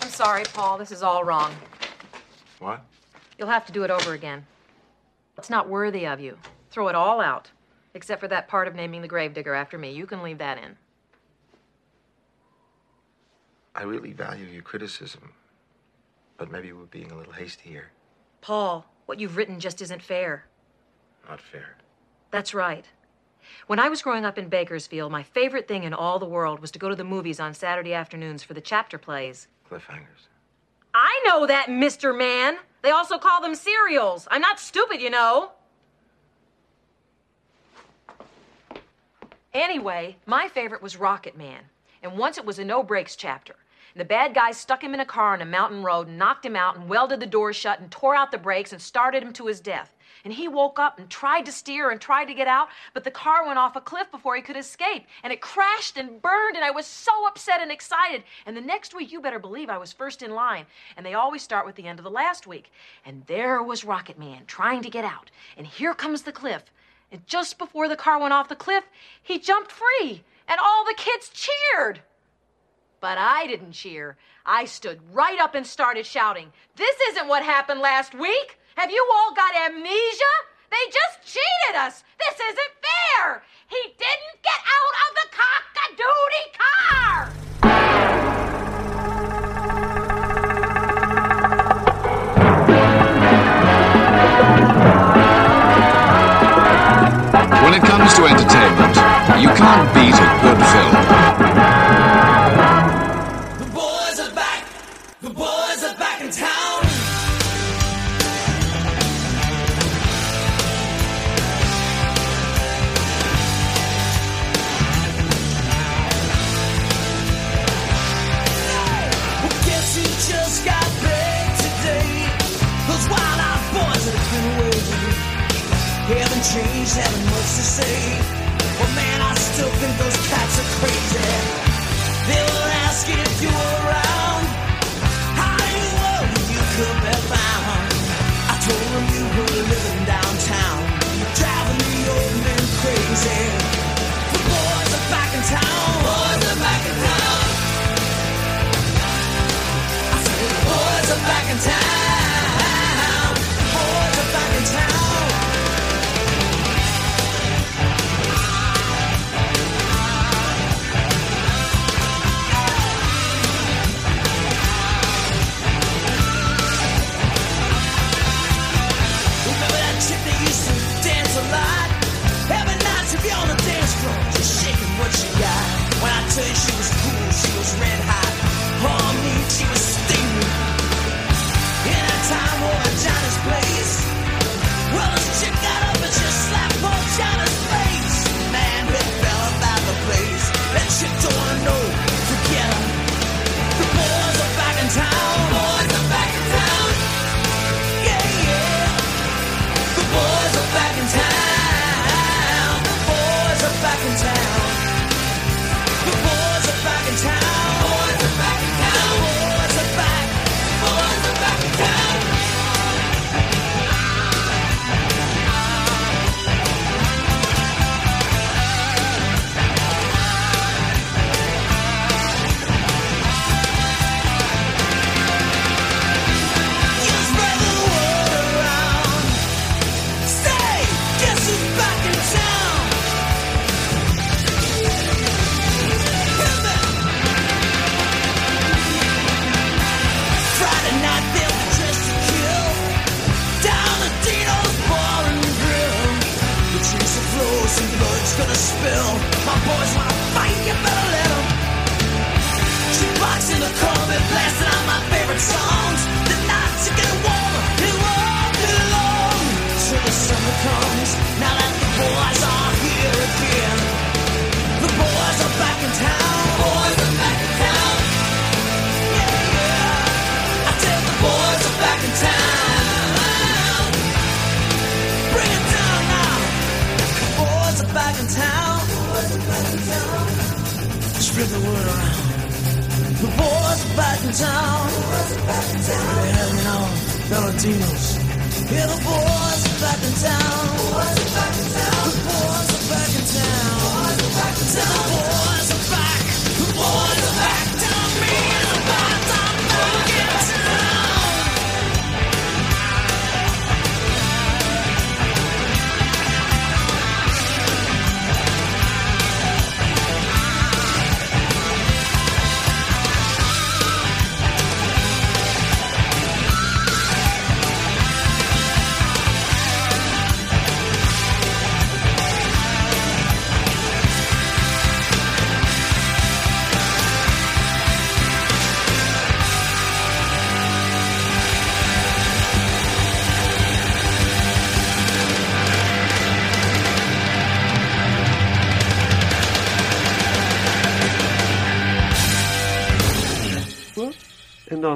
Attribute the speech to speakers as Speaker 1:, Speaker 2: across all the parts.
Speaker 1: I'm sorry, Paul. This is all wrong.
Speaker 2: What?
Speaker 1: You'll have to do it over again. It's not worthy of you. Throw it all out, except for that part of naming the gravedigger after me. You can leave that in.
Speaker 2: I really value your criticism, but maybe we're being a little hasty here.
Speaker 1: Paul, what you've written just isn't fair.
Speaker 2: Not fair.
Speaker 1: That's right. When I was growing up in Bakersfield, my favorite thing in all the world was to go to the movies on Saturday afternoons for the chapter plays.
Speaker 2: Cliffhangers.
Speaker 1: I know that, Mr. Man. They also call them serials. I'm not stupid, you know. Anyway, my favorite was Rocket Man. And once it was a no brakes chapter. And the bad guys stuck him in a car on a mountain road and knocked him out and welded the door shut and tore out the brakes and started him to his death. And he woke up and tried to steer and tried to get out, but the car went off a cliff before he could escape. And it crashed and burned, and I was so upset and excited. And the next week, you better believe I was first in line. And they always start with the end of the last week. And there was Rocket Man trying to get out. And here comes the cliff. And just before the car went off the cliff, he jumped free. And all the kids cheered. But I didn't cheer. I stood right up and started shouting, This isn't what happened last week! Have you all got amnesia? They just cheated us! This isn't fair! He didn't get out of the cock-a-doodie car!
Speaker 3: When it comes to entertainment, you can't beat a good film.
Speaker 4: Changed, haven't much to say. But man, I still think those cats are crazy. They will ask if you were around. How you know you could be found? I told them you were living downtown, driving the old men crazy. The boys are back in town. Boys are back in town. I said the boys are back in town.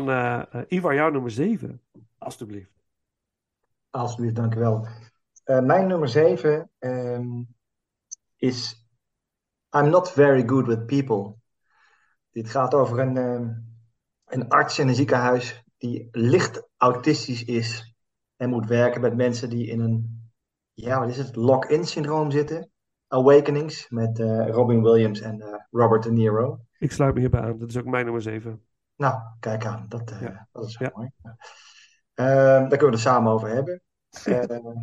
Speaker 5: Dan eh eh, Ivar, jouw nummer 7. Alsjeblieft.
Speaker 6: Alsjeblieft, dank u wel. Eh, mijn nummer 7 is I'm not very good with people. Dit gaat over een, ehm, een arts in een ziekenhuis die licht autistisch is en moet werken met mensen die in een, ja, wat is het, lock-in syndroom zitten. Awakenings met Robin Williams en Robert De Niro.
Speaker 5: Ik sluit me hierbij aan. Dat is ook mijn nummer 7.
Speaker 6: Nou, kijk aan, dat, eh,
Speaker 5: Ja.
Speaker 6: dat is wel
Speaker 5: Ja.
Speaker 6: mooi. Ehm, daar kunnen we het samen over hebben. Ehm,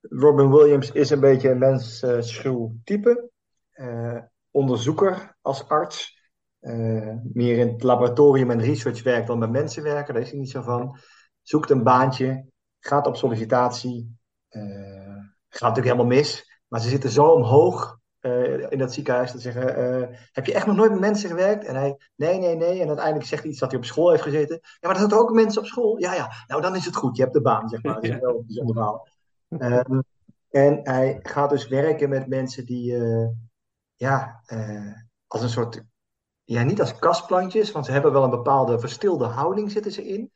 Speaker 6: Robin Williams is een beetje een mensschuw type. Eh, onderzoeker als arts. Eh, meer in het laboratorium en research werkt dan met mensen werken. Daar is hij niet zo van. Zoekt een baantje. Gaat op sollicitatie. gaat natuurlijk helemaal mis. Maar ze zitten zo omhoog eh, in dat ziekenhuis. Ze zeggen, eh, heb je echt nog nooit met mensen gewerkt? En hij, nee, nee, nee. En uiteindelijk zegt hij iets dat hij op school heeft gezeten. Ja, maar er zaten ook mensen op school. Ja, ja. Nou, dan is het goed. Je hebt de baan, zeg maar. Dat is
Speaker 5: Ja.
Speaker 6: wel een bijzonder verhaal. Ehm, en hij gaat dus werken met mensen die, eh, ja, als een soort, ja, niet als kastplantjes, want ze hebben wel een bepaalde verstilde houding zitten ze in,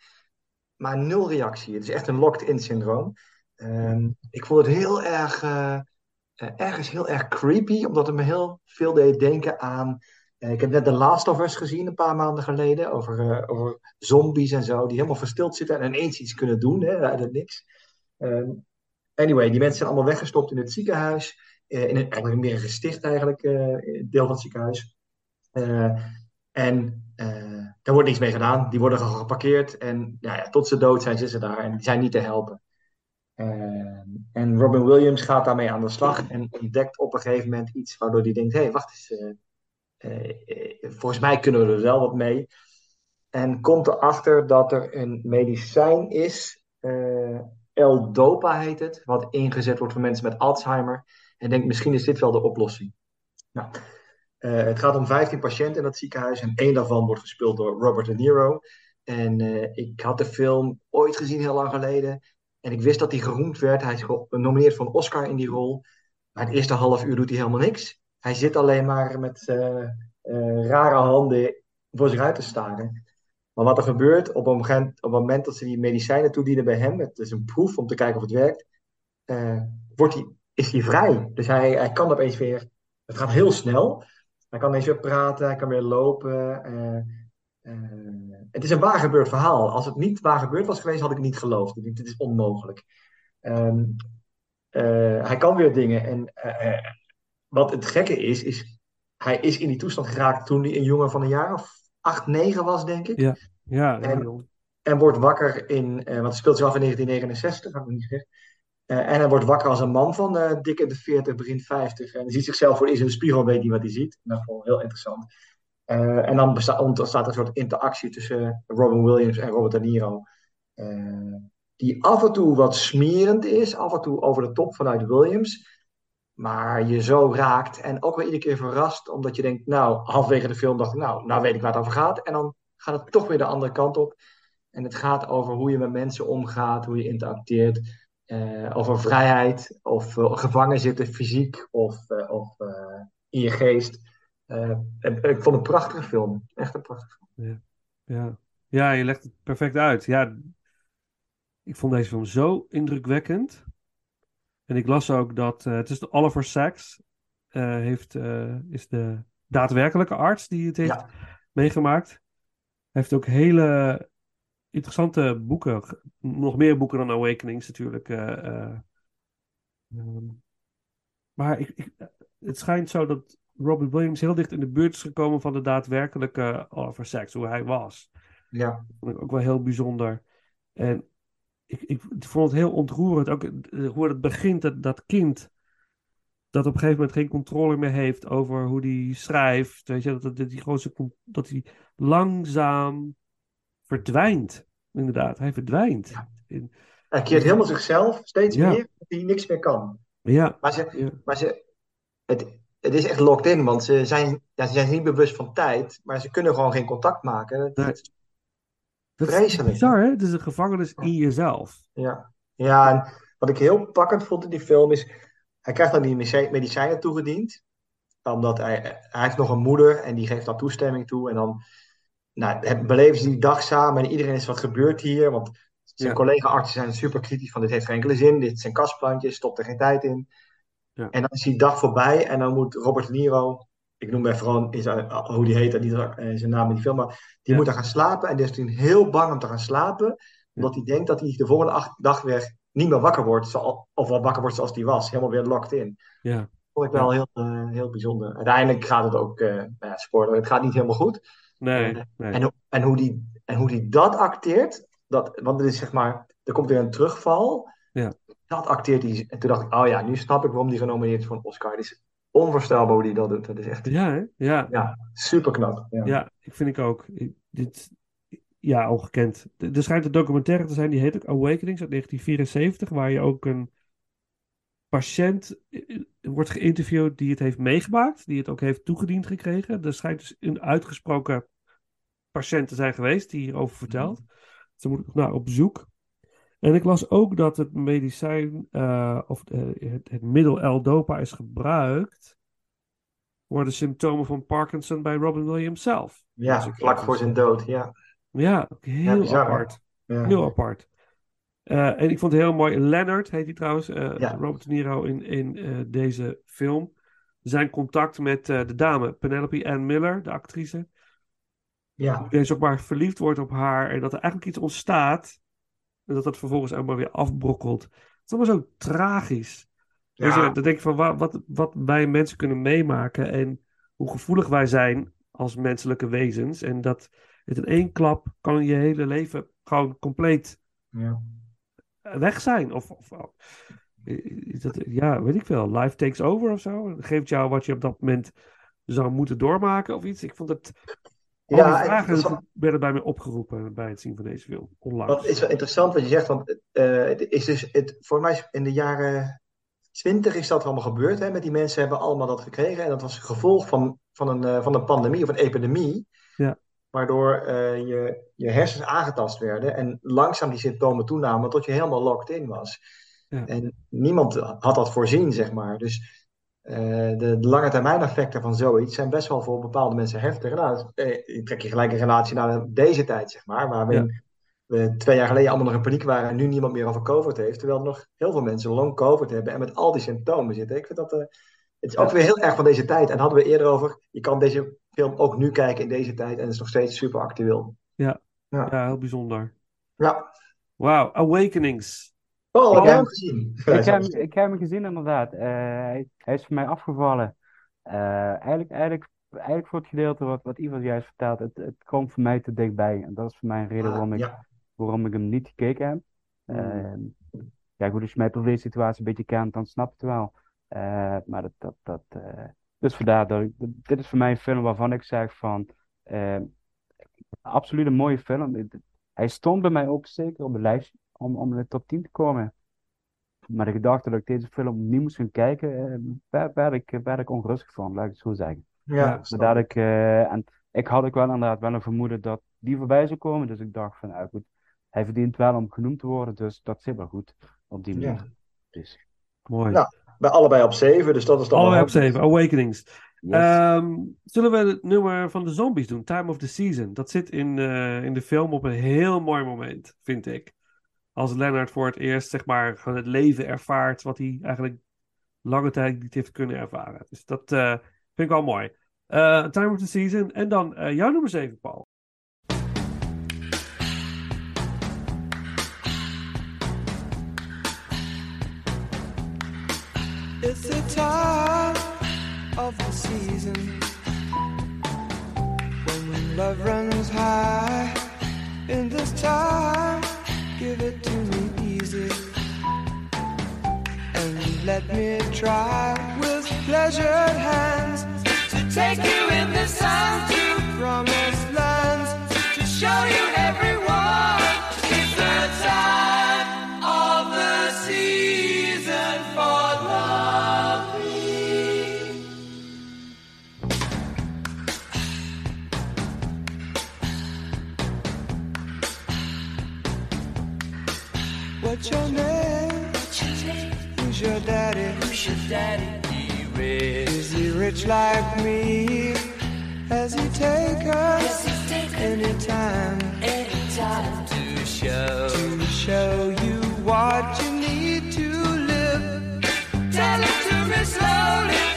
Speaker 6: maar nul reactie. Het is echt een locked-in syndroom. Ehm, ik vond het heel erg, ergens heel erg creepy, omdat het me heel veel deed denken aan. eh, ik heb net The Last of Us gezien een paar maanden geleden, over, eh, over zombies en zo, die helemaal verstild zitten en ineens iets kunnen doen, hè, uit niks. Ehm, anyway, die mensen zijn allemaal weggestopt in het ziekenhuis, eh, in een, eigenlijk meer een gesticht eigenlijk, eh, deel van het ziekenhuis. Eh, en eh, daar wordt niks mee gedaan. Die worden geparkeerd en nou ja, tot ze dood zijn, zitten ze daar en die zijn niet te helpen. En Robin Williams gaat daarmee aan de slag en ontdekt op een gegeven moment iets waardoor hij denkt: hé, hey, wacht eens, eh, eh, volgens mij kunnen we er wel wat mee. En komt erachter dat er een medicijn is, eh L-Dopa heet het, wat ingezet wordt voor mensen met Alzheimer. En denkt: misschien is dit wel de oplossing. Nou, het gaat om 15 patiënten in dat ziekenhuis en één daarvan wordt gespeeld door Robert De Niro. En ik had de film ooit gezien, heel lang geleden. En ik wist dat hij geroemd werd. Hij is genomineerd voor een Oscar in die rol. Maar het eerste half uur doet hij helemaal niks. Hij zit alleen maar met eh, eh, rare handen voor zich uit te staren. Maar wat er gebeurt op een moment, op het moment dat ze die medicijnen toedienen bij hem, het is een proef om te kijken of het werkt, eh, wordt hij, is hij vrij. Dus hij, hij kan opeens weer, het gaat heel snel. Hij kan ineens weer praten, hij kan weer lopen. Het is een waar gebeurd verhaal. Als het niet waar gebeurd was geweest, had ik het niet geloofd. Ik dit is onmogelijk. Ehm, eh, hij kan weer dingen. En eh, eh, wat het gekke is, is hij is in die toestand geraakt toen hij een jongen van een jaar of acht, negen was, denk ik.
Speaker 5: Ja, ja,
Speaker 6: En-. En wordt wakker in, eh, want het speelt zich af in 1969, had ik niet gezegd. En hij wordt wakker als een man van dik in de 40, begin 50. En hij ziet zichzelf voor eerst in de spiegel weet niet wat hij ziet. Dat vond ik heel interessant. Eh, en dan ontstaat een soort interactie tussen Robin Williams en Robert De Niro. eh, die af en toe wat smerend is, af en toe over de top vanuit Williams. Maar je zo raakt en ook weer iedere keer verrast, omdat je denkt, nou, halverwege de film dacht ik, nou, nou weet ik waar het over gaat. En dan gaat het toch weer de andere kant op. En het gaat over hoe je met mensen omgaat, hoe je interacteert, eh, over vrijheid, of gevangen zitten fysiek of, of in je geest. Eh, ik vond het een prachtige film, echt een prachtige film.
Speaker 5: Ja. ja, je legt het perfect uit. Ja, ik vond deze film zo indrukwekkend. En ik las ook dat eh, het is de Oliver Sacks eh, heeft, is de daadwerkelijke arts die het heeft
Speaker 6: Ja.
Speaker 5: meegemaakt. Hij heeft ook hele interessante boeken, nog meer boeken dan Awakenings natuurlijk. Ehm, maar ik, ik, het schijnt zo dat Robin Williams heel dicht in de buurt is gekomen van de daadwerkelijke Oliver Sacks, hoe hij was.
Speaker 6: Ja,
Speaker 5: vond ik ook wel heel bijzonder. En ik, ik vond het heel ontroerend. Ook eh, hoe het begint, dat, dat kind. Dat op een gegeven moment geen controle meer heeft over hoe hij schrijft. Weet je, dat, dat, die dat hij langzaam verdwijnt. Inderdaad, hij verdwijnt.
Speaker 6: Ja.
Speaker 5: In-
Speaker 6: hij keert helemaal zichzelf, steeds
Speaker 5: Ja.
Speaker 6: meer, dat hij niks meer kan.
Speaker 5: ja,
Speaker 6: Maar, ze,
Speaker 5: ja,
Speaker 6: maar ze, het, het is echt locked in, want ze zijn, ja, ze zijn niet bewust van tijd, maar ze kunnen gewoon geen contact maken. Dat- is Vreselijk.
Speaker 5: bizar, hè? Het is een gevangenis in jezelf.
Speaker 6: Ja, ja en wat ik heel pakkend vond in die film is, hij krijgt dan die medici- medicijnen toegediend, omdat hij, hij heeft nog een moeder en die geeft dan toestemming toe. En dan nou, beleven ze die dag samen en iedereen is wat gebeurt hier. Want zijn
Speaker 5: Ja.
Speaker 6: collega-artsen zijn super kritisch van dit heeft geen enkele zin, dit zijn kastplantjes, stop er geen tijd in.
Speaker 5: Ja.
Speaker 6: En dan is die dag voorbij en dan moet Robert Niro, ik noem gewoon is, uh, hoe die heet, die, uh, zijn naam in die film, maar die
Speaker 5: Ja.
Speaker 6: moet dan gaan slapen en die is toen heel bang om te gaan slapen, omdat hij denkt dat hij de volgende dag weer niet meer wakker wordt, zo- of wel wakker wordt zoals hij was, helemaal weer locked in.
Speaker 5: Ja.
Speaker 6: vond ik wel heel, eh, heel bijzonder. Uiteindelijk gaat het ook, eh nou ja, spoiler, het gaat niet helemaal goed.
Speaker 5: Nee,
Speaker 6: Eh,
Speaker 5: nee.
Speaker 6: En, hoe- en, hoe die, en hoe die dat acteert, dat, want het is zeg maar, er komt weer een terugval.
Speaker 5: Ja.
Speaker 6: Dat acteert hij. En toen dacht ik, oh ja, nu snap ik waarom die genomineerd is voor een Oscar. Het is onvoorstelbaar hoe die dat doet. Dat is echt,
Speaker 5: Ja, hè? Ja.
Speaker 6: ja, super knap. Ja.
Speaker 5: Ja, ik vind ik ook. Ik- dit, ja, ongekend. Er er schijnt een documentaire te zijn, die heet ook Awakenings uit 1974, waar je ook een patiënt eh, wordt geïnterviewd die het heeft meegemaakt, die het ook heeft toegediend gekregen. Er schijnt dus een uitgesproken patiënt te zijn geweest die hierover vertelt. Ze moet nog naar op bezoek. En ik las ook dat het medicijn eh, of eh, het, het middel L-Dopa is gebruikt voor de symptomen van Parkinson bij Robin Williams zelf.
Speaker 6: Ja,
Speaker 5: ik
Speaker 6: vlak voor zijn dood. Ja,
Speaker 5: Ja, heel
Speaker 6: bizar,
Speaker 5: apart.
Speaker 6: ja.
Speaker 5: Heel apart. Eh, en ik vond het heel mooi. Leonard heet hij trouwens.
Speaker 6: Ja.
Speaker 5: Robert De Niro in, in deze film. Zijn contact met de dame Penelope Ann Miller, de actrice.
Speaker 6: ja.
Speaker 5: Hoe deze ook maar verliefd wordt op haar. En dat er eigenlijk iets ontstaat. En dat dat vervolgens allemaal weer afbrokkelt. Het is allemaal zo tragisch. Dus
Speaker 6: Ja.
Speaker 5: ja, dan denk ik van wa- wat, wat wij mensen kunnen meemaken. En hoe gevoelig wij zijn als menselijke wezens. En dat het in één klap kan je hele leven gewoon compleet
Speaker 6: Ja.
Speaker 5: weg zijn. Of, of is dat, ja, weet ik veel. Life takes over of zo. Geeft jou wat je op dat moment zou moeten doormaken of iets. Ik vond het. Al
Speaker 6: Ja, het
Speaker 5: vragen werden bij mij opgeroepen bij het zien van deze film. Onlangs.
Speaker 6: Wat is wel interessant wat je zegt, want eh, het is dus, het, voor mij is in de jaren twintig is dat allemaal gebeurd. Hè, met die mensen hebben allemaal dat gekregen. En dat was een gevolg van, van, een, eh, van een pandemie of een epidemie.
Speaker 5: Ja.
Speaker 6: Waardoor eh, je, je hersens aangetast werden en langzaam die symptomen toenamen tot je helemaal locked in was.
Speaker 5: Ja.
Speaker 6: En niemand had dat voorzien, zeg maar. Dus eh, de, de lange termijn effecten van zoiets zijn best wel voor bepaalde mensen heftig. Nou, eh, je trek je gelijk een relatie naar deze tijd, zeg maar, waar we
Speaker 5: Ja.
Speaker 6: in we twee jaar geleden allemaal nog in paniek waren en nu niemand meer over COVID heeft. Terwijl er nog heel veel mensen long COVID hebben en met al die symptomen zitten. Ik vind dat, eh, het is ook weer heel erg van deze tijd. En hadden we eerder over, je kan deze film ook nu kijken in deze tijd en het is nog steeds super actueel.
Speaker 5: Ja.
Speaker 6: Ja.
Speaker 5: Ja, heel bijzonder.
Speaker 6: Ja.
Speaker 5: Wauw, Awakenings.
Speaker 6: Paul, heb
Speaker 7: Ik
Speaker 6: jij
Speaker 7: heb-
Speaker 6: hem gezien?
Speaker 7: Ik heb, ik heb hem gezien inderdaad. Eh, hij, hij is voor mij afgevallen. Eh, eigenlijk, eigenlijk, eigenlijk voor het gedeelte wat, wat Ivan juist vertelt, het, het komt voor mij te dichtbij. En dat is voor mij een reden waarom ik,
Speaker 6: ja.
Speaker 7: waarom ik hem niet gekeken heb. Ehm, ja, goed, als je mij deze situatie een beetje kent, dan snap je het wel. Eh, maar dat, dat, dat, dus vandaar dat ik, dit is voor mij een film waarvan ik zeg van, ehm, absoluut een mooie film. Hij stond bij mij ook zeker op de lijst om, om in de top 10 te komen. Maar de gedachte dat ik deze film niet moest gaan kijken, eh, werd, ik, werd ik onrustig van, laat ik het zo zeggen.
Speaker 6: Ja,
Speaker 7: dat ik, eh, en ik had ook wel inderdaad wel een vermoeden dat die voorbij zou komen. Dus ik dacht van, nou goed, hij verdient wel om genoemd te worden. Dus dat zit wel goed op die manier.
Speaker 6: Ja.
Speaker 7: Dus,
Speaker 5: Mooi.
Speaker 6: Ja. Bij allebei op 7, dus dat is dan
Speaker 5: Allebei op 7, Awakenings.
Speaker 7: yes.
Speaker 5: Ehm, zullen we het nummer van de zombies doen? Time of the Season. Dat zit in, eh, in de film op een heel mooi moment, vind ik. Als Leonard voor het eerst, zeg maar, gewoon het leven ervaart wat hij eigenlijk lange tijd niet heeft kunnen ervaren. Dus dat eh, vind ik wel mooi. Eh, Time of the Season. En dan eh, jouw nummer 7, Paul.
Speaker 4: It's the time of the season when love runs high. In this time, give it to me easy. And let me try with pleasured hands to take you in the sun Your name? Who's your daddy? Who's your daddy? He rich. Is he rich like me? Has he take us
Speaker 8: anytime, anytime to show to show you what you need to live. Tell it to me slowly.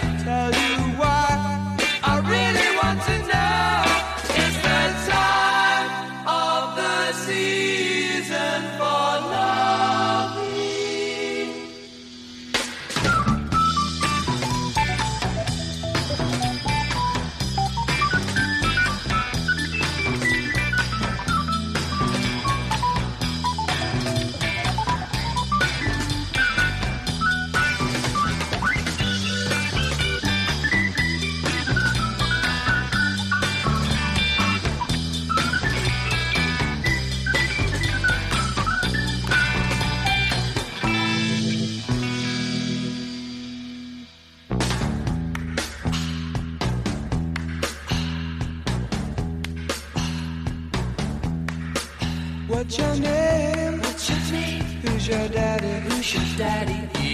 Speaker 8: Daddy? He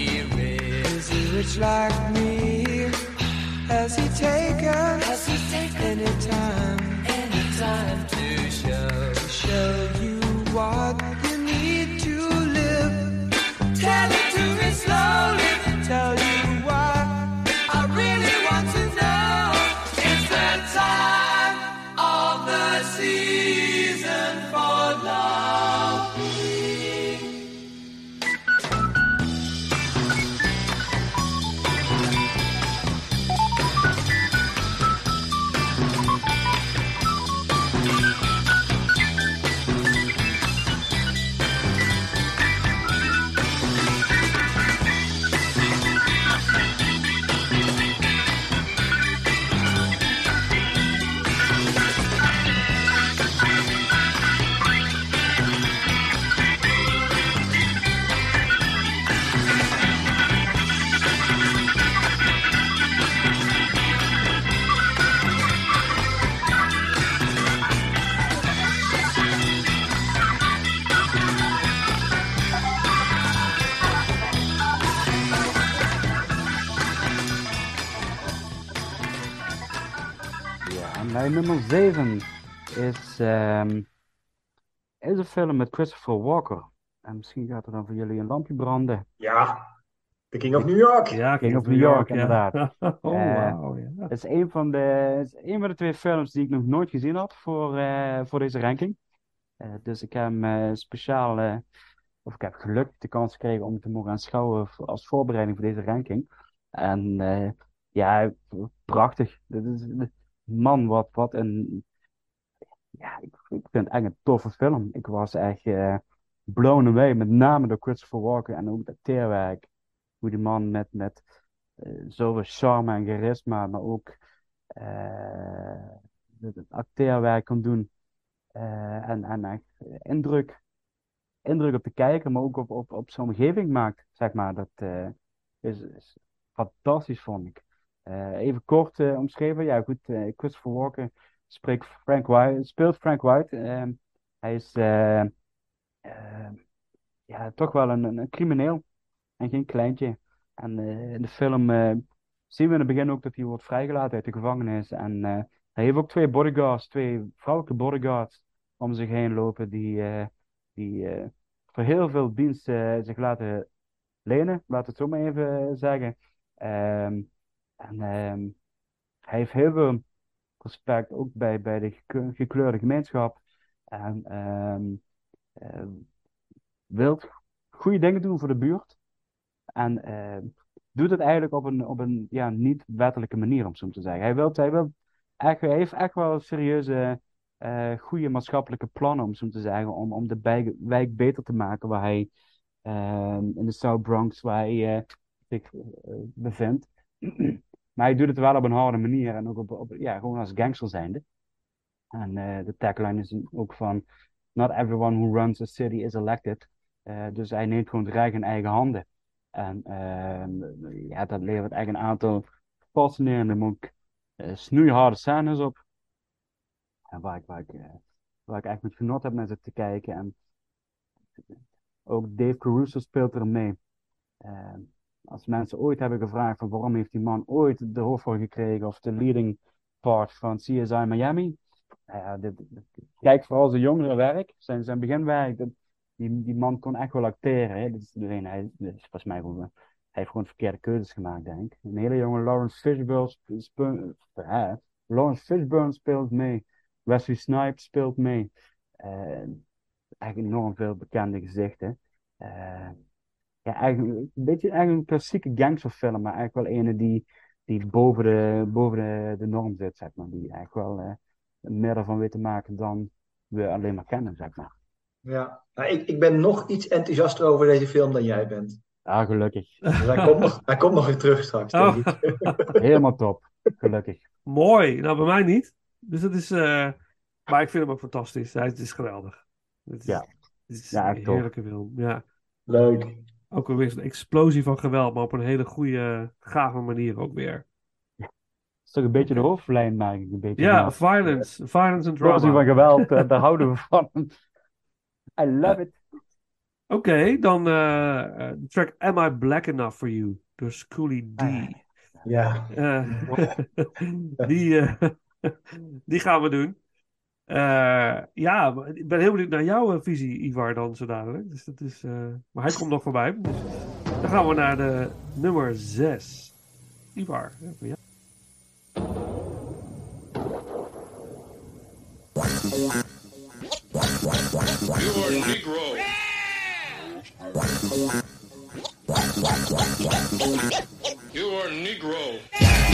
Speaker 8: is he rich like me? Has he taken? Has he taken any time? Any time to show show you what you need to live? Tell it to me slowly. Tell
Speaker 7: mijn nummer 7 is, ehm, is een film met Christopher Walker. En misschien gaat er dan voor jullie een lampje branden.
Speaker 6: Ja, The King of New York.
Speaker 5: Ja,
Speaker 7: King of New York,
Speaker 5: ja.
Speaker 7: inderdaad.
Speaker 5: oh,
Speaker 7: Eh,
Speaker 5: ja.
Speaker 7: Het is een van de, het is een van de twee films die ik nog nooit gezien had voor, eh, voor deze ranking. Eh, dus ik heb hem speciaal, of ik heb gelukkig de kans gekregen om te mogen aanschouwen als voorbereiding voor deze ranking. En eh, ja, prachtig. Dit is, man, wat, wat een, ja, ik, ik vind het echt een toffe film. Ik was echt eh blown away, met name door Christopher Walken en ook dat teerwerk. Hoe die man met, met eh, zoveel charme en charisma, maar ook eh, het het acteerwerk kan doen. En, en echt indruk, indruk op de kijker, maar ook op, op, op zijn omgeving maakt, zeg maar. Dat is fantastisch, vond ik. Eh, even kort eh, omschreven. Ja, goed. eh, Christopher Walken spreekt Frank White, speelt Frank White. Ehm, hij is eh, eh, ja, toch wel een, een, crimineel en geen kleintje. En in de film zien we in het begin ook dat hij wordt vrijgelaten uit de gevangenis. En hij heeft ook twee bodyguards, twee vrouwelijke bodyguards om zich heen lopen, die, die voor heel veel dienst eh, zich laten lenen, laat het zo maar even zeggen. Ehm, en ehm, hij heeft heel veel respect ook bij, bij de gekleurde gemeenschap. En ehm, eh, wil goede dingen doen voor de buurt. En doet het eigenlijk op een, op een ja, niet-wettelijke manier, om zo te zeggen. Hij, wil, hij, echt, hij heeft echt wel serieuze, eh goede maatschappelijke plannen, om zo te zeggen, om, om de wijk beter te maken waar hij ehm, in de South Bronx, waar hij eh, zich eh, bevindt. Maar hij doet het wel op een harde manier en ook op, op, ja, gewoon als gangster zijnde. En eh, de tagline is ook van: Not everyone who runs a city is elected. Eh, dus hij neemt gewoon het rijk in eigen handen. En ehm, ja, dat levert echt een aantal fascinerende, maar eh, snoeiharde scènes op. En waar ik, waar, ik, waar ik echt met genot heb naar zitten kijken. En ook Dave Caruso speelt er mee. Als mensen ooit hebben gevraagd van waarom heeft die man ooit de hoofdrol gekregen of de leading part van CSI Miami, dit, kijk vooral zijn jongere werk, zijn, zijn beginwerk. Dat, die, die man kon echt wel acteren. Hè. Is, alleen, hij, is volgens mij gewoon, hij heeft gewoon verkeerde keuzes gemaakt, denk ik. Een hele jonge Lawrence Fishburne, sp- sp- eh, Lawrence Fishburne speelt mee. Wesley Snipes speelt mee. Eh, eigenlijk enorm veel bekende gezichten. Ja, eigenlijk een beetje eigenlijk een klassieke gangsterfilm, maar eigenlijk wel een die, die boven, de, boven de, de norm zit, zeg maar. Die eigenlijk wel eh, meer ervan weet te maken dan we alleen maar kennen, zeg maar.
Speaker 6: Ja. Nou, ik, ik ben nog iets enthousiaster over deze film dan jij bent.
Speaker 7: Ja, gelukkig.
Speaker 6: Dus hij komt nog, hij komt nog weer terug straks, denk
Speaker 5: Oh.
Speaker 6: ik.
Speaker 7: Helemaal top. Gelukkig.
Speaker 5: Mooi. Nou, bij mij niet. Dus dat is. eh, Maar ik vind hem ook fantastisch. Hij het is geweldig. Het is,
Speaker 7: Ja.
Speaker 5: Het is
Speaker 7: Ja,
Speaker 5: een heerlijke film. Ja.
Speaker 6: Leuk.
Speaker 5: Ook weer een explosie van geweld, maar op een hele goede, gave manier ook weer.
Speaker 7: Dat is toch een beetje de hoofdlijn, maak ik een beetje.
Speaker 5: Ja, violence. Violence and
Speaker 7: Explosie van
Speaker 5: drama.
Speaker 7: geweld, eh, daar houden we van. I love it.
Speaker 5: Oké, dan eh, eh, de track Am I Black Enough For You door Schoolie D.
Speaker 7: Ah,
Speaker 6: Ja.
Speaker 5: Die, eh, die gaan we doen. Eh, ja, ik ben heel benieuwd naar jouw eh, visie, Ivar, dan zo dadelijk. Dus dat is, eh, maar hij komt nog voorbij. Dus dan gaan we naar de nummer 6. Ivar, ja.
Speaker 9: You are Negro. You are Negro.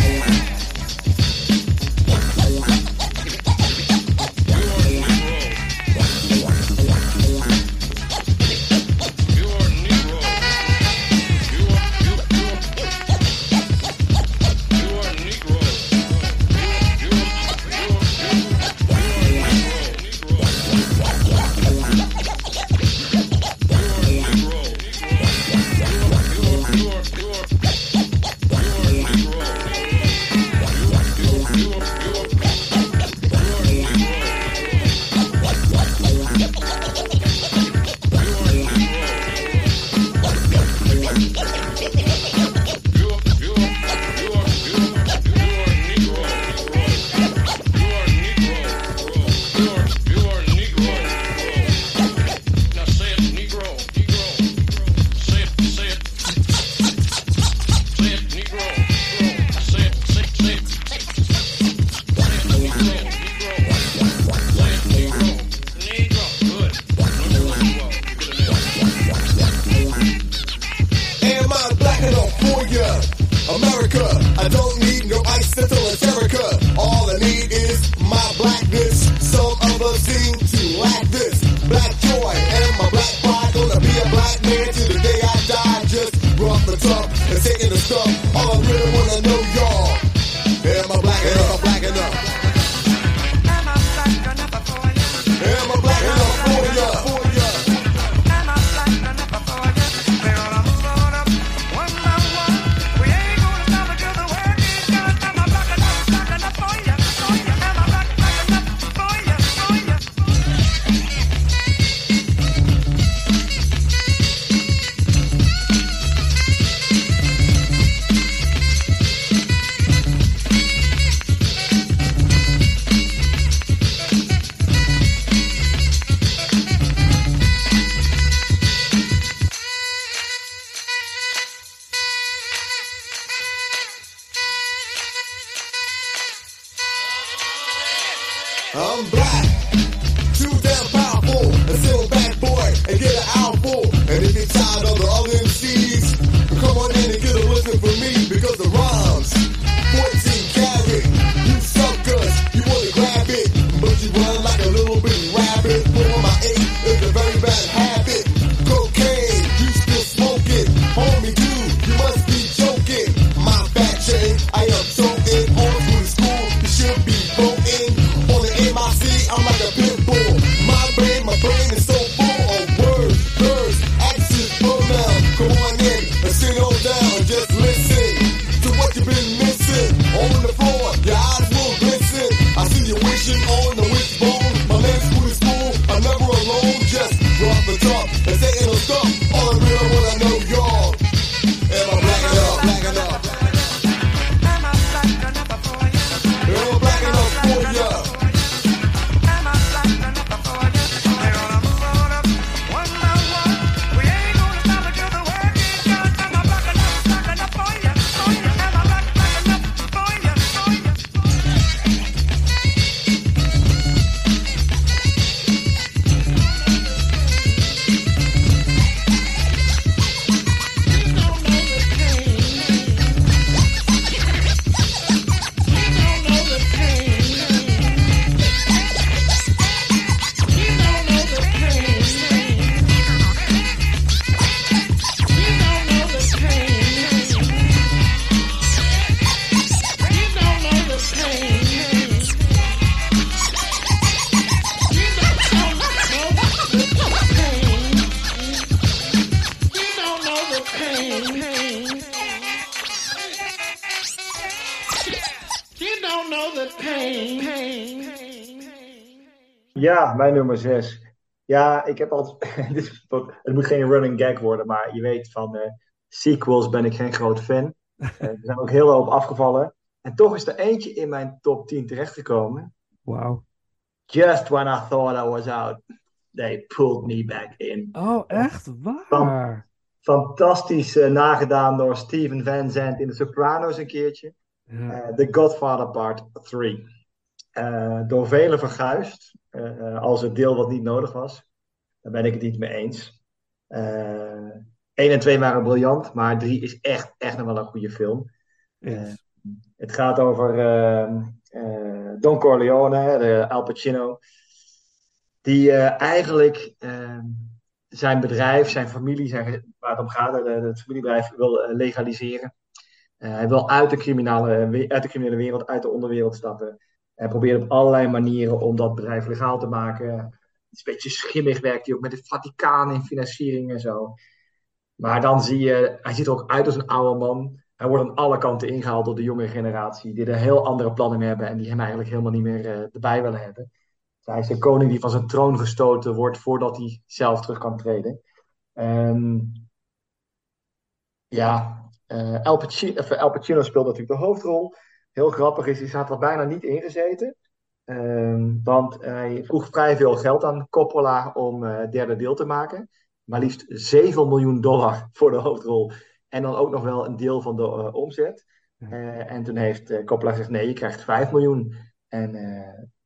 Speaker 6: Ja, mijn nummer 6. Ja, ik heb altijd. het moet geen running gag worden, maar je weet van eh, sequels ben ik geen groot fan. Eh, er zijn ook heel hoop afgevallen. En toch is er eentje in mijn top 10 terechtgekomen.
Speaker 5: Wauw.
Speaker 6: Just when I thought I was out, they pulled me back in.
Speaker 5: Oh, echt waar?
Speaker 6: Fantastisch eh, nagedaan door Steven Van Zandt in The Sopranos een keertje.
Speaker 5: Ja.
Speaker 6: The Godfather Part 3. Eh, door velen verguisd eh, eh, als het deel wat niet nodig was. Daar ben ik het niet mee eens. Eh 1 en 2 waren briljant, maar 3 is echt, echt nog wel een goede film. Het gaat over ehm, eh, Don Corleone, de Al Pacino, die eigenlijk ehm, zijn bedrijf, zijn familie, zijn, waar het om gaat, het familiebedrijf wil legaliseren. Hij wil uit de, criminele, uit de criminele wereld, uit de onderwereld stappen. Hij probeert op allerlei manieren om dat bedrijf legaal te maken. Het is een beetje schimmig werkt hij ook met het Vaticaan in financiering en zo. Maar dan zie je, hij ziet er ook uit als een oude man. Hij wordt aan alle kanten ingehaald door de jonge generatie, die er heel andere plannen mee hebben en die hem eigenlijk helemaal niet meer eh, erbij willen hebben. Hij is de koning die van zijn troon gestoten wordt voordat hij zelf terug kan treden. Ehm, ja, of, Al Pacino speelt natuurlijk de hoofdrol. Heel grappig is, hij staat er bijna niet in gezeten. Ehm, want hij vroeg vrij veel geld aan Coppola om het derde deel te maken. Maar liefst 7 miljoen dollar voor de hoofdrol. En dan ook nog wel een deel van de eh, omzet. Eh, en toen heeft Coppola gezegd: nee, je krijgt 5 miljoen. En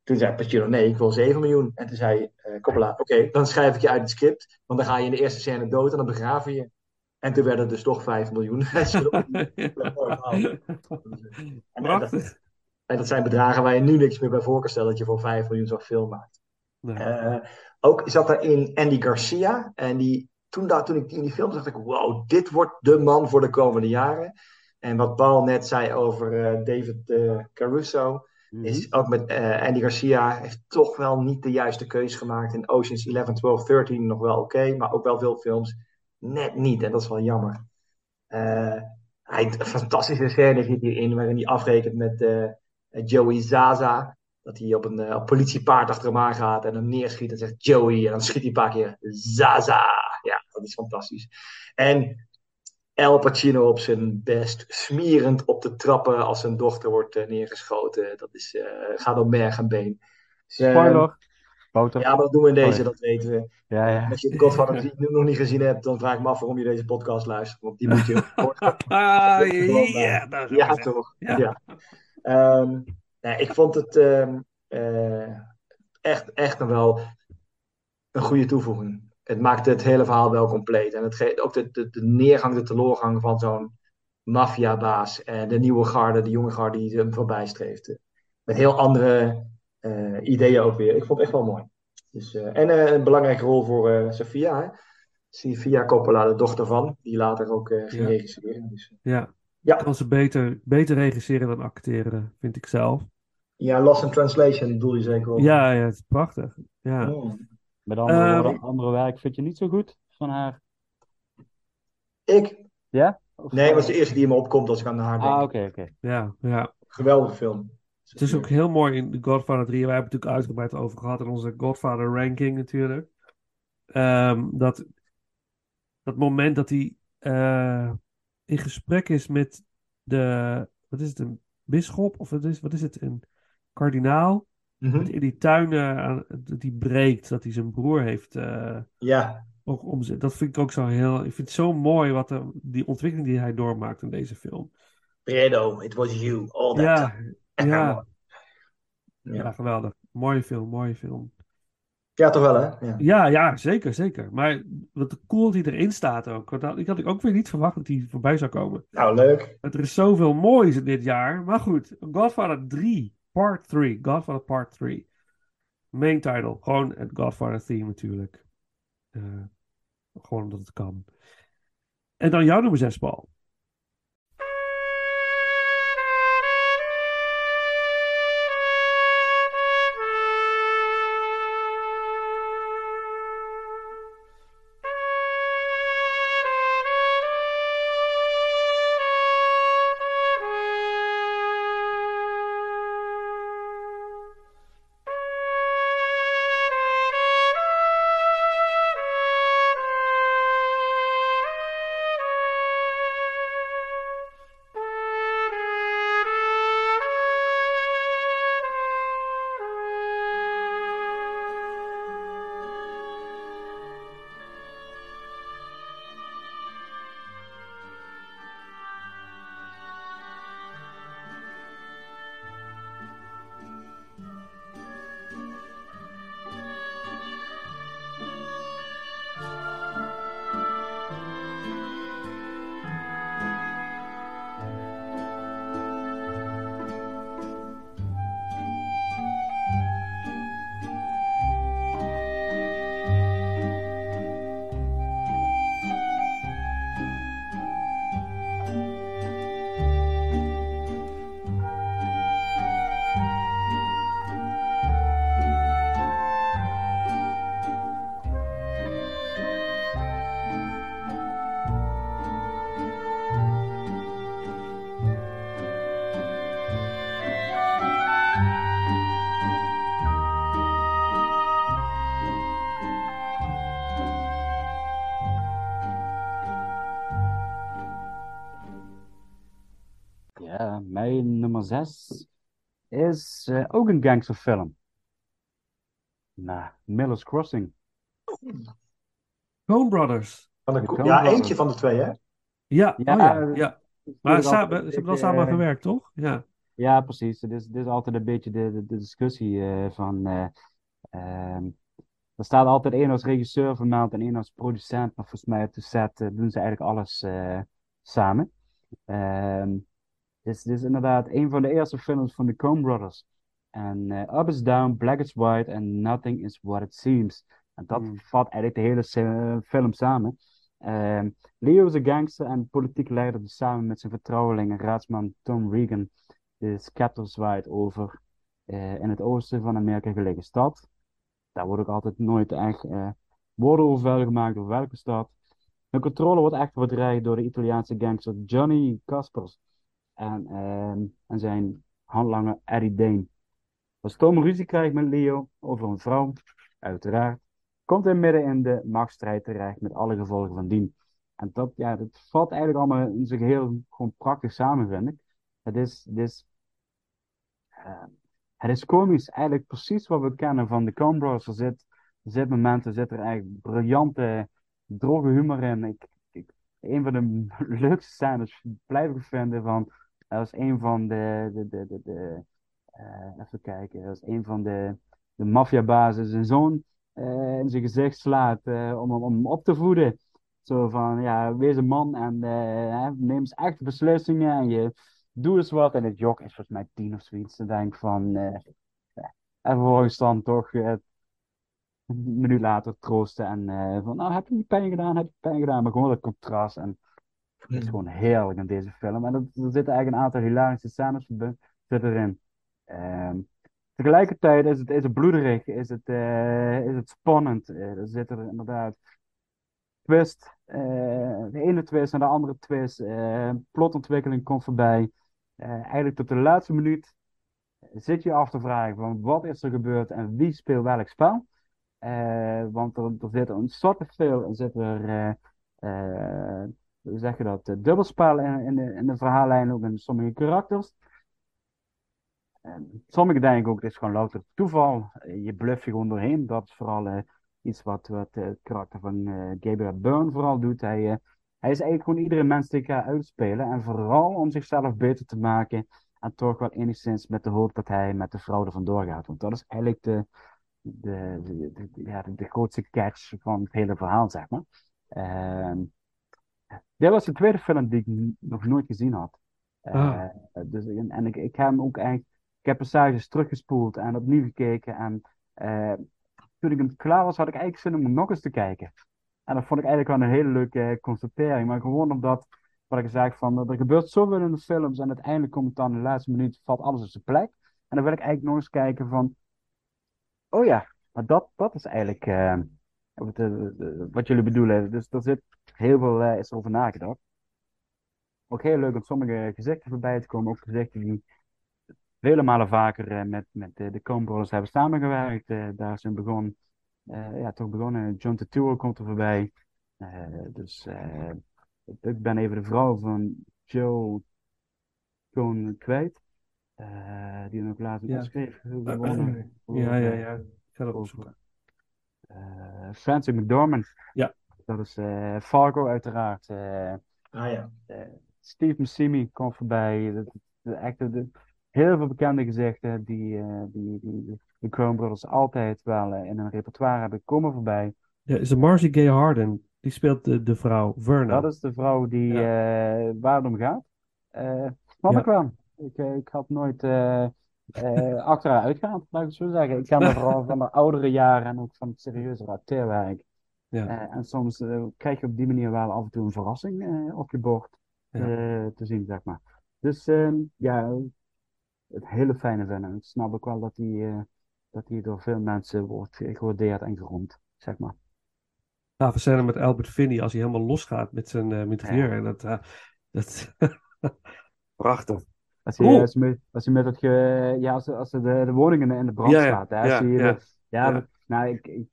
Speaker 6: toen zei Pacino: nee, ik wil 7 miljoen. En toen zei Coppola: oké, dan schrijf ik je uit het script. Want dan ga je in de eerste scène dood en dan begraven je. En toen werd het dus toch 5 miljoen. En, dat, en dat zijn bedragen waar je nu niks meer bij voor kan stellen dat je voor 5 miljoen zo'n film maakt. Eh, ook zat daarin Andy Garcia. En die, toen, daar, toen ik die in die film zag, dacht ik: wow, dit wordt de man voor de komende jaren. En wat Paul net zei over eh, David eh, Caruso, is ook met Andy Garcia heeft toch wel niet de juiste keus gemaakt. In Oceans 11, 12, 13 nog wel oké, maar ook wel veel films net niet. En dat is wel jammer. Eh, hij, een fantastische scène zit hierin, waarin hij afrekent met eh, Joey Zaza. Dat hij op een eh, politiepaard achter hem aan gaat en hem neerschiet en zegt Joey. En dan schiet hij een paar keer Zaza. Ja, dat is fantastisch. En Al Pacino op zijn best, smerend op de trappen als zijn dochter wordt neergeschoten. Dat is, gaat om merg en been.
Speaker 7: Spoiler.
Speaker 6: Ja, maar dat doen we in deze,
Speaker 7: Oh,
Speaker 6: dat weten we.
Speaker 7: Ja, ja.
Speaker 6: Als je de Godfather nog niet gezien hebt, dan vraag ik me af waarom je deze podcast luistert. Want die moet je.
Speaker 5: Ah, ja,
Speaker 6: ja, toch?
Speaker 5: Ja.
Speaker 6: Ja. Ehm, nee, ik vond het ehm, eh, echt, echt nog wel een goede toevoeging. Het maakte het hele verhaal wel compleet. En het ook de, de, de neergang, de teleurgang van zo'n maffiabaas. En de nieuwe garde, de jonge garde die hem voorbij streefde. Met heel andere ideeën ook weer. Ik vond het echt wel mooi. Dus, eh, en eh, een belangrijke rol voor eh Sofia. Hè? Sofia Coppola, de dochter van, die later ook eh, ging
Speaker 5: Ja.
Speaker 6: regisseren. Dus,
Speaker 5: Ja.
Speaker 6: Ja.
Speaker 5: Kan ze beter, beter regisseren dan acteren, vind ik zelf.
Speaker 6: ja, Lost in Translation bedoel je zeker ook.
Speaker 5: Ja, ja, het is prachtig. Ja.
Speaker 6: Oh.
Speaker 7: Met andere
Speaker 5: Ehm,
Speaker 7: woorden, andere werk vind je niet zo goed van haar?
Speaker 6: Ik?
Speaker 7: Ja? Of-
Speaker 6: Nee, maar het is de eerste die in me opkomt als ik aan haar denk.
Speaker 7: Ah, oké, oké.
Speaker 5: Ja, ja.
Speaker 6: Geweldige film.
Speaker 5: Het is ook heel mooi in The Godfather 3. Wij hebben het natuurlijk uitgebreid over gehad in onze Godfather ranking natuurlijk. Ehm, dat, dat moment dat hij eh, in gesprek is met de, wat is het, een bisschop? Of wat is, wat is het, een kardinaal? Dat in die tuinen, aan- dat hij breekt, dat hij zijn broer heeft eh,
Speaker 6: Ja,
Speaker 5: ook omzet. Dat vind ik ook zo heel, ik vind het zo mooi wat er, die ontwikkeling die hij doormaakt in deze film.
Speaker 6: Fredo, it was you all that
Speaker 5: Ja,
Speaker 6: time.
Speaker 5: Ja,
Speaker 6: Ja.
Speaker 5: geweldig. Mooie film, mooie film.
Speaker 6: Ja, toch wel, hè? Ja.
Speaker 5: Ja, ja, zeker, zeker. Maar wat cool hij erin staat ook. Dat- ik had ook weer niet verwacht dat hij voorbij zou komen.
Speaker 6: Nou, leuk.
Speaker 5: Want er is zoveel moois in dit jaar. Maar goed, Godfather 3, Part 3. Godfather Part 3. Main title. Gewoon het Godfather theme natuurlijk. Eh, gewoon omdat het kan. En dan jouw nummer 6, Paul.
Speaker 7: 6 is eh, ook een gangsterfilm. Nou, Miller's Crossing.
Speaker 5: Coen Brothers.
Speaker 6: Van de,
Speaker 7: De
Speaker 6: ko-
Speaker 7: Coen
Speaker 6: ja,
Speaker 7: Brothers.
Speaker 6: eentje van de twee, hè?
Speaker 5: Ja,
Speaker 7: Ja,
Speaker 5: oh ja,
Speaker 7: eh,
Speaker 5: ja. Maar ze hebben wel samen
Speaker 7: eh,
Speaker 5: gewerkt, toch? Ja.
Speaker 7: Ja, precies. Het is, het is altijd een beetje de, de, de discussie eh, van. eh, ehm, er staat altijd één als regisseur vermeld en één als producent, maar volgens mij op de set doen ze eigenlijk alles eh, samen. Ehm dit, is, dit is inderdaad een van de eerste films van de Coen Brothers. En eh, Up is Down, Black is White en Nothing is What It Seems. En dat
Speaker 5: Hmm.
Speaker 7: vat eigenlijk de hele film samen. Ehm, Leo is een gangster en politiek leider die samen met zijn vertrouweling en raadsman Tom Regan de scepter zwaait over eh, in het oosten van Amerika gelegen stad. Daar wordt ook altijd nooit echt eh, woorden over vuil gemaakt over welke stad. Hun controle wordt echt bedreigd door de Italiaanse gangster Johnny Caspers en, ehm, en zijn handlanger Eddie Dane. Als Tom ruzie krijgt met Leo over een vrouw, uiteraard, komt hij midden in de machtsstrijd terecht met alle gevolgen van dien. En dat, ja, dat valt eigenlijk allemaal in zijn geheel gewoon prachtig samen, vind ik. Het is, het is, eh, het is komisch, eigenlijk precies wat we kennen van de Coen Brothers. Er zit, er zit momenten, zit er eigenlijk briljante, droge humor in. Ik, ik, een van de leukste scènes blijf ik vinden van, dat is een van de, de, de, de, eh, even kijken, dat is een van de, de maffiabazen zijn zoon eh, in zijn gezicht slaat eh, om, hem- om hem op te voeden. Zo van, ja, wees een man en neem eens echt beslissingen en je doe eens wat. En het jok is volgens mij tien of zoiets. Dan denk van, en vervolgens dan toch een minuut later troosten en van, nou, heb je pijn gedaan, heb je pijn gedaan. Maar gewoon dat contrast en het is gewoon heerlijk in deze film. En er, er zitten eigenlijk een aantal hilarische scènes zitten erin. Ehm, tegelijkertijd is het, is het bloederig, is het, eh, is het spannend. Eh, er zit er inderdaad twist. eh, de ene twist en de andere twist. plotontwikkeling komt voorbij. Eigenlijk tot de laatste minuut zit je af te vragen van wat is er gebeurd en wie speelt welk spel. Want er, er zit ontzettend veel, er zit er, hoe zeg je dat, eh, dubbelspel in, in, de, in de verhaallijn, ook in sommige karakters. En sommige denk ik ook, het is gewoon louter toeval. Eh, Je bluff je gewoon doorheen. Dat is vooral eh, iets wat, wat het karakter van Gabriel Byrne vooral doet. Hij, hij is eigenlijk gewoon iedere mens die gaat uitspelen. En vooral om zichzelf beter te maken. En toch wel enigszins met de hoop dat hij met de er vandoor gaat. Want dat is eigenlijk de, de, de, de- ja, de, grootste catch van het hele verhaal, zeg maar. Dit was de tweede film die ik nog nooit gezien had.
Speaker 5: Ah.
Speaker 7: Eh, dus, en en ik, ik heb hem ook eigenlijk, ik heb passages teruggespoeld en opnieuw gekeken. En eh, toen ik hem klaar was, had ik eigenlijk zin om hem nog eens te kijken. En dat vond ik eigenlijk wel een hele leuke eh, constatering. Maar gewoon omdat, wat ik zei, van, er gebeurt zoveel in de films en uiteindelijk komt het dan in de laatste minuut, valt alles op zijn plek. En dan wil ik eigenlijk nog eens kijken van, oh ja, maar dat, dat is eigenlijk wat, wat jullie bedoelen. Dus er zit heel veel eh, is over nagedacht. Ook heel leuk om sommige gezichten voorbij te komen. Ook gezichten die vele malen vaker eh, met, met de, de Coen hebben samengewerkt. Eh, daar is een begon, ja, toch begonnen. John Turturro komt er voorbij. Dus ik ben even de vrouw van Joe Coen kwijt. Die ook later
Speaker 5: Ja.
Speaker 7: schreef.
Speaker 5: Ja, ja, ja. Ik ga dat opzoeken.
Speaker 7: Francis McDormand.
Speaker 5: Ja.
Speaker 7: Dat is eh, Fargo uiteraard. Eh,
Speaker 6: Ah ja.
Speaker 7: eh, Steve Buscemi komt voorbij. Dat- echt, heel veel bekende gezichten die, eh, die, die, de Coen Brothers altijd wel in hun repertoire hebben, komen voorbij.
Speaker 5: Ja, is het Marcy Gay Harden? Die speelt de, de vrouw, Verna.
Speaker 7: Dat is de vrouw die, eh, waar het om gaat. Eh
Speaker 5: Ja.
Speaker 7: ik wel. Ik, ik had nooit eh, eh, achter haar uitgaan, laat ik het zo zeggen. Ik ken haar vooral van de oudere jaren en ook van het serieuzere acteerwerk.
Speaker 5: Ja.
Speaker 7: Eh, en soms eh, krijg je op die manier wel af en toe een verrassing eh, op je bord
Speaker 5: Ja.
Speaker 7: te zien, zeg maar. Dus ehm, ja, het hele fijne vinden. Ik snap ook wel dat die, dat die door veel mensen wordt gewaardeerd en geroemd, zeg maar.
Speaker 5: Gave scène met Albert Finney als hij helemaal losgaat met zijn uh, interieur. En dat, uh, dat... Prachtig.
Speaker 7: Als
Speaker 5: Cool.
Speaker 7: als je, met, als je met het ge, ja, als, als de, de woningen in de brand
Speaker 5: Ja, ja,
Speaker 7: staat, hè,
Speaker 5: ja, ja.
Speaker 7: ja,
Speaker 5: Ja.
Speaker 7: nou, ik, ik,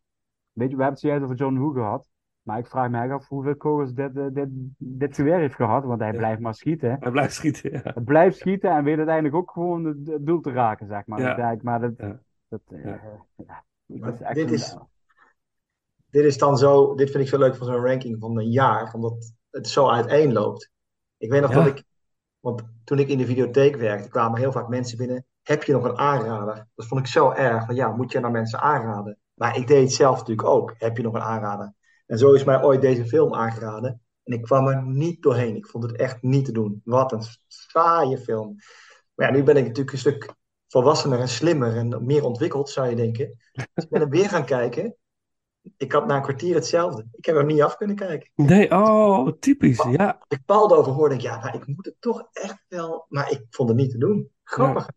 Speaker 7: weet je, we hebben het zojuist over John Woo gehad. Maar ik vraag me echt af hoeveel kogels dit, eh, dit, dit geweer heeft gehad, want hij
Speaker 5: Ja.
Speaker 7: blijft maar schieten.
Speaker 5: Hij blijft schieten, ja.
Speaker 7: Hij blijft schieten en weet uiteindelijk ook gewoon het, het doel te raken, zeg maar.
Speaker 5: Ja.
Speaker 7: Maar dat,
Speaker 5: Ja.
Speaker 7: dat, eh, dat is echt
Speaker 6: dit
Speaker 7: een-
Speaker 6: is- Dit is dan zo, dit vind ik zo leuk van zo'n ranking van een jaar, omdat het zo uiteenloopt. Ik weet nog
Speaker 5: Ja.
Speaker 6: dat ik, want toen ik in de videotheek werkte, kwamen heel vaak mensen binnen. Heb je nog een aanrader? Dat vond ik zo erg. Van ja, moet je nou mensen aanraden? Maar ik deed het zelf natuurlijk ook. Heb je nog een aanrader? En zo is mij ooit deze film aangeraden. En ik kwam er niet doorheen. Ik vond het echt niet te doen. Wat een saaie film. Maar ja, nu ben ik natuurlijk een stuk volwassener en slimmer en meer ontwikkeld, zou je denken. Dus ik ben hem weer gaan kijken. Ik had na een kwartier hetzelfde. Ik heb er niet af kunnen kijken.
Speaker 5: Nee, oh, typisch. Ja,
Speaker 6: Ik Paul erover hoorde, denk ik, ja, maar ik moet het toch echt wel. Maar ik vond het niet te doen. Grappig.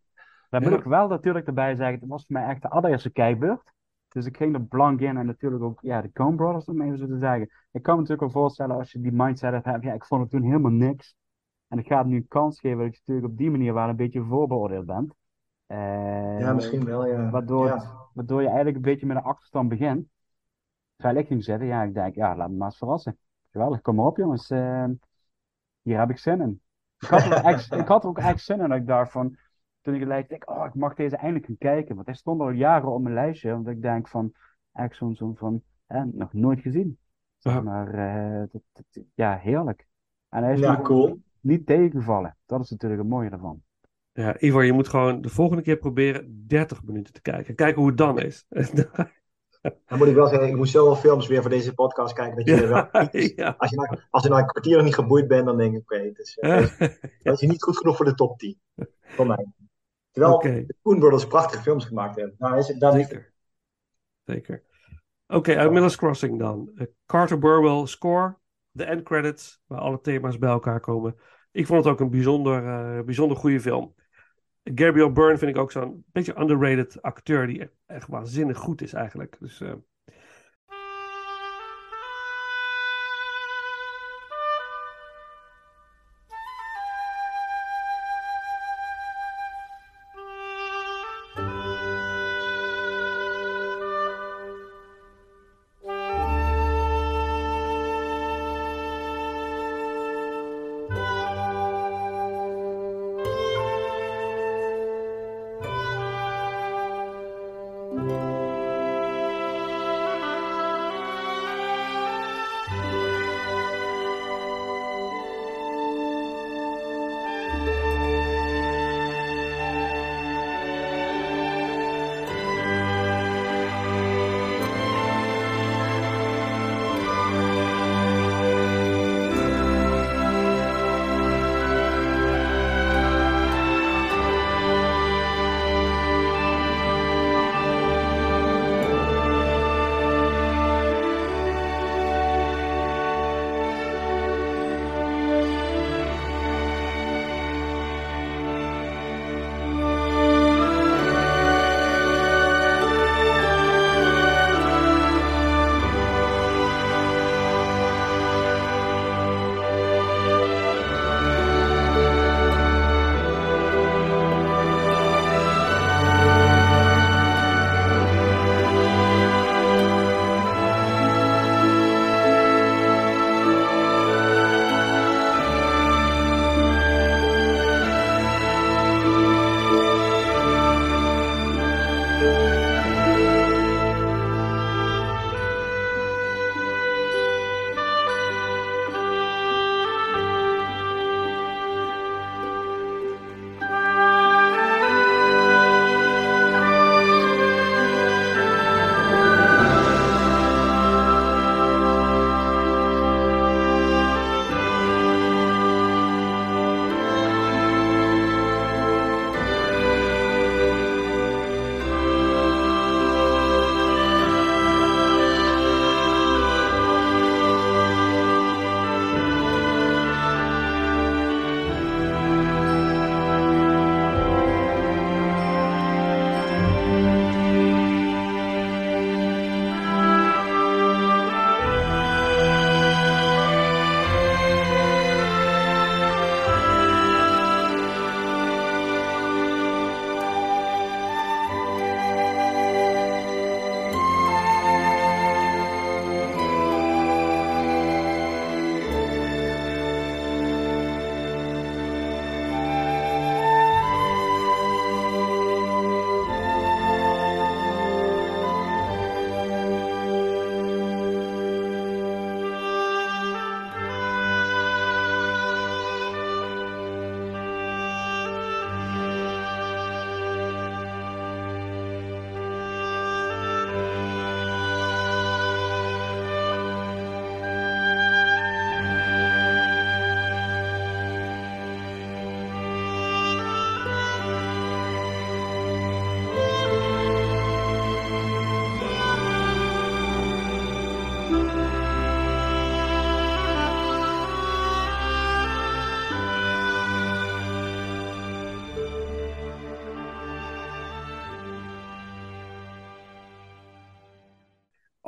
Speaker 7: Daar
Speaker 5: Ja.
Speaker 7: moet ik wel natuurlijk erbij zeggen, het was voor mij echt de allereerste kijkbeurt. Dus ik ging er blank in en natuurlijk ook ja, de Coen Brothers, om even zo te zeggen. Ik kan me natuurlijk wel voorstellen als je die mindset hebt, ja, ik vond het toen helemaal niks. En ik ga het nu een kans geven dat ik natuurlijk op die manier wel een beetje voorbeoordeeld bent. Eh,
Speaker 6: Ja, misschien wel, ja.
Speaker 7: Waardoor,
Speaker 6: Ja.
Speaker 7: het- waardoor je eigenlijk een beetje met een achterstand begint. Terwijl ik ging zitten, ja, ik denk, ja, laat me maar eens verrassen. Geweldig, kom maar op jongens, Eh, hier heb ik zin in. Ik had, er ook echt, ik had er ook echt zin in, dat ik dacht van, toen ik het lijst, denk, oh, ik mag deze eindelijk gaan kijken. Want hij stond al jaren op mijn lijstje, want ik denk van, echt zo'n, zo'n van, hè, nog nooit gezien. Zeg
Speaker 5: Ja.
Speaker 7: maar, eh, dat, dat- ja, heerlijk. En hij is
Speaker 6: Ja, cool.
Speaker 7: niet tegengevallen. Dat is natuurlijk het mooie ervan.
Speaker 5: ja, Ivar, je moet gewoon de volgende keer proberen 30 minuten te kijken. Kijken hoe het dan is.
Speaker 6: Dan moet ik wel zeggen, ik moest zoveel films weer voor deze podcast kijken. Dat je wel,
Speaker 5: ja.
Speaker 6: als, je na, als je na een kwartier nog niet geboeid bent, dan denk ik, oké, is, eh, dat is niet goed genoeg voor de top 10. Voor mij. Terwijl
Speaker 5: Oké.
Speaker 6: de Coen Brothers prachtige films gemaakt hebben. Nou, is het dan.
Speaker 5: Zeker. Zeker. Oké, uit Miller's Crossing dan. Eh, Carter Burwell score, de end credits, waar alle thema's bij elkaar komen. Ik vond het ook een bijzonder, eh, bijzonder goede film. Gabriel Byrne vind ik ook zo'n beetje underrated acteur die echt, echt waanzinnig goed is eigenlijk. Dus eh,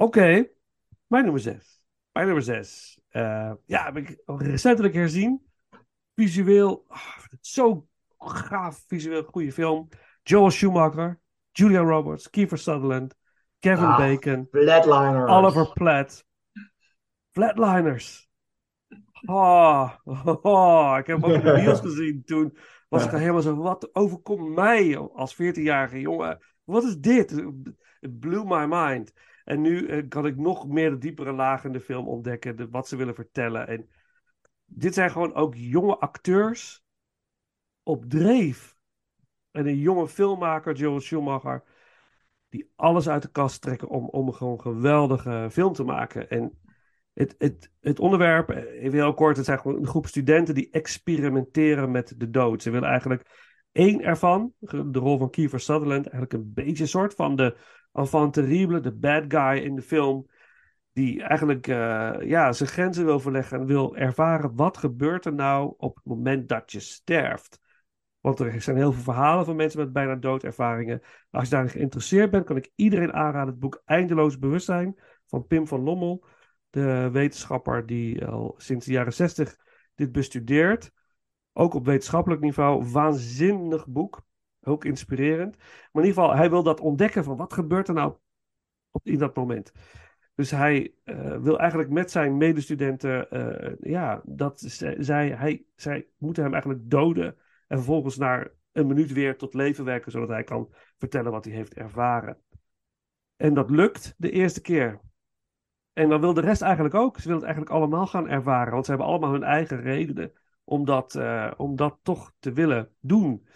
Speaker 5: Oké, mijn nummer 6. Mijn nummer 6. ja, heb ik recentelijk herzien. Visueel, ah, zo gaaf, visueel goede film. Joel Schumacher, Julia Roberts, Kiefer Sutherland, Kevin
Speaker 6: Ah,
Speaker 5: Bacon,
Speaker 6: Flatliners.
Speaker 5: Oliver Platt. Flatliners. Oh, oh, ik heb hem ook in de bios gezien toen. Was ik helemaal zo, wat overkomt mij als 14-jarige jongen? Wat is dit? Het blew my mind. En nu eh, kan ik nog meer de diepere lagen in de film ontdekken, de, wat ze willen vertellen. En dit zijn gewoon ook jonge acteurs op dreef. En een jonge filmmaker, Joel Schumacher, die alles uit de kast trekken om, om gewoon geweldige film te maken. En het, het, het onderwerp, eh, even heel kort, het zijn gewoon een groep studenten die experimenteren met de dood. Ze willen eigenlijk één ervan, de rol van Kiefer Sutherland, eigenlijk een beetje een soort van de enfant terrible, de bad guy in de film, die eigenlijk eh, ja, zijn grenzen wil verleggen en wil ervaren wat gebeurt er nou op het moment dat je sterft. Want er zijn heel veel verhalen van mensen met bijna doodervaringen. Als je daarin geïnteresseerd bent, kan ik iedereen aanraden het boek Eindeloos Bewustzijn van Pim van Lommel. De wetenschapper die al sinds de jaren zestig dit bestudeert. Ook op wetenschappelijk niveau. Waanzinnig boek. Ook inspirerend. Maar in ieder geval, hij wil dat ontdekken van wat gebeurt er nou op, in dat moment. Dus hij eh, wil eigenlijk met zijn medestudenten, eh, ja, dat zij, hij, zij moeten hem eigenlijk doden. En vervolgens naar een minuut weer tot leven werken, zodat hij kan vertellen wat hij heeft ervaren. En dat lukt de eerste keer. En dan wil de rest eigenlijk ook. Ze willen het eigenlijk allemaal gaan ervaren, want ze hebben allemaal hun eigen redenen om dat, eh, om dat toch te willen doen.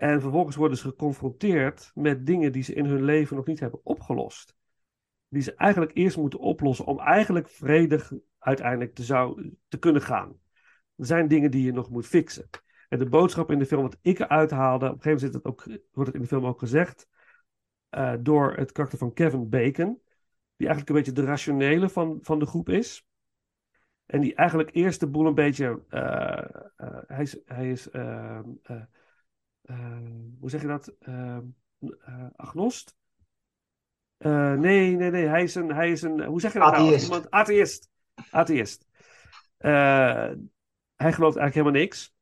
Speaker 5: En vervolgens worden ze geconfronteerd met dingen die ze in hun leven nog niet hebben opgelost. Die ze eigenlijk eerst moeten oplossen om eigenlijk vredig uiteindelijk te, zou, te kunnen gaan. Er zijn dingen die je nog moet fixen. En de boodschap in de film, wat ik eruit haalde, op een gegeven moment het ook, wordt het in de film ook gezegd, eh, door het karakter van Kevin Bacon, die eigenlijk een beetje de rationele van, van de groep is. En die eigenlijk eerst de boel een beetje, eh, eh, hij is, hij is ehm, eh, eh, hoe zeg je dat, Ehm, eh, agnost? Eh, nee, nee, nee, hij is een, hij is een, hoe zeg je dat nou? Iemand, atheïst. Atheïst. Eh, hij gelooft eigenlijk helemaal niks.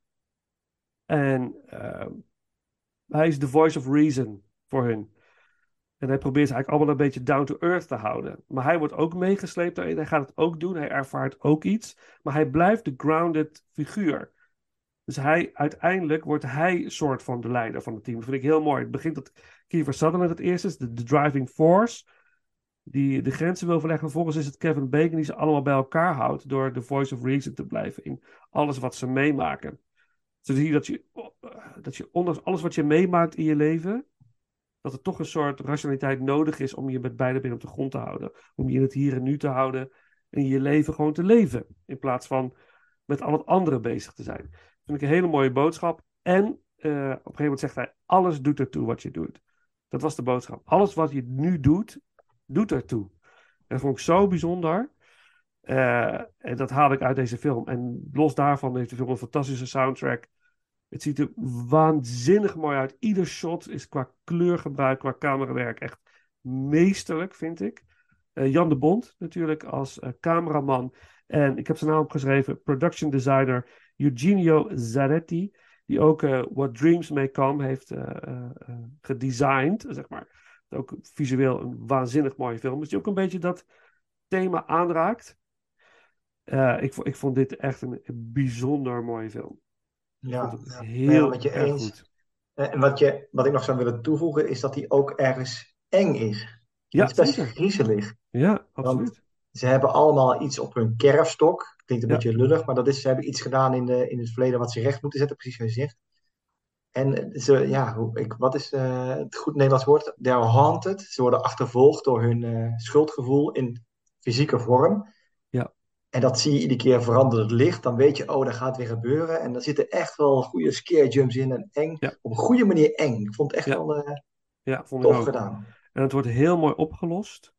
Speaker 5: En hij is the voice of reason voor hun. En hij probeert ze eigenlijk allemaal een beetje down to earth te houden. Maar hij wordt ook meegesleept daarin. Hij gaat het ook doen. Hij ervaart ook iets. Maar hij blijft de grounded figuur. Dus hij, uiteindelijk wordt hij soort van de leider van het team. Dat vind ik heel mooi. Het begint dat Kiefer Sutherland het eerste is. De, driving force. Die de grenzen wil verleggen. Vervolgens is het Kevin Bacon die ze allemaal bij elkaar houdt. Door de voice of reason te blijven in alles wat ze meemaken. Zie dat je, dat je ondanks alles wat je meemaakt in je leven dat er toch een soort rationaliteit nodig is om je met beide benen op de grond te houden. Om je in het hier en nu te houden en je leven gewoon te leven. In plaats van met al het andere bezig te zijn. Vind ik een hele mooie boodschap. En eh, op een gegeven moment zegt hij, alles doet ertoe wat je doet. Dat was de boodschap. Alles wat je nu doet, doet ertoe. En dat vond ik zo bijzonder. Eh, en dat haalde ik uit deze film. En los daarvan heeft de film een fantastische soundtrack. Het ziet er waanzinnig mooi uit. Ieder shot is qua kleurgebruik, qua camerawerk echt meesterlijk, vind ik. Eh, Jan de Bond natuurlijk als cameraman. En ik heb zijn naam opgeschreven, production designer Eugenio Zaretti. Die ook eh, What Dreams May Come heeft eh, eh, gedesigned, zeg maar. Ook visueel een waanzinnig mooie film. Dus die ook een beetje dat thema aanraakt. Ik, ik vond dit echt een bijzonder mooie film.
Speaker 6: Ja, ja,
Speaker 5: heel
Speaker 6: met je
Speaker 5: erg
Speaker 6: eens.
Speaker 5: goed.
Speaker 6: En wat, je, wat ik nog zou willen toevoegen is dat hij ook ergens eng is.
Speaker 5: Ja,
Speaker 6: het is best griezelig.
Speaker 5: Ja, absoluut.
Speaker 6: Ze hebben allemaal iets op hun kerfstok. Klinkt een
Speaker 5: Ja.
Speaker 6: beetje lullig, maar dat is, ze hebben iets gedaan in, de, in het verleden wat ze recht moeten zetten, precies zoals je zegt. En ze, ja, hoe, ik, wat is eh, het goed Nederlands woord? They're haunted. Ze worden achtervolgd door hun eh, schuldgevoel in fysieke vorm.
Speaker 5: Ja.
Speaker 6: En dat zie je iedere keer verandert het licht. Dan weet je, oh, dat gaat weer gebeuren. En daar zitten echt wel goede scare jumps in en eng.
Speaker 5: Ja.
Speaker 6: Op een goede manier eng. Ik vond het echt
Speaker 5: Ja.
Speaker 6: wel eh,
Speaker 5: Ja, vond ik
Speaker 6: tof
Speaker 5: ook.
Speaker 6: gedaan.
Speaker 5: En het wordt heel mooi opgelost.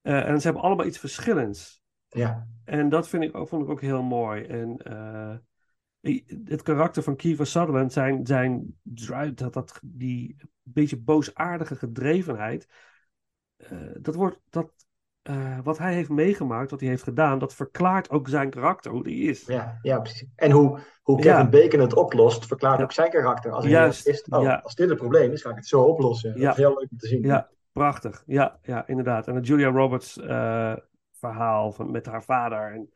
Speaker 5: Eh, en ze hebben allemaal iets verschillends.
Speaker 6: Ja.
Speaker 5: En dat vind ik ook, vond ik ook heel mooi. En eh, het karakter van Kiefer Sutherland, zijn, zijn drive, dat, dat, die beetje boosaardige gedrevenheid, eh, dat, wordt, dat eh, wat hij heeft meegemaakt, wat hij heeft gedaan, dat verklaart ook zijn karakter, hoe die is.
Speaker 6: Ja, ja, precies. En hoe, hoe Kevin
Speaker 5: Ja.
Speaker 6: Bacon het oplost, verklaart
Speaker 5: Ja.
Speaker 6: ook zijn karakter. Als hij
Speaker 5: Juist,
Speaker 6: is, oh,
Speaker 5: ja.
Speaker 6: als dit het probleem is, ga ik het zo oplossen.
Speaker 5: Ja.
Speaker 6: Dat is heel leuk om te zien.
Speaker 5: Ja, prachtig. Ja, ja inderdaad. En het Julia Roberts verhaal van, met haar vader. En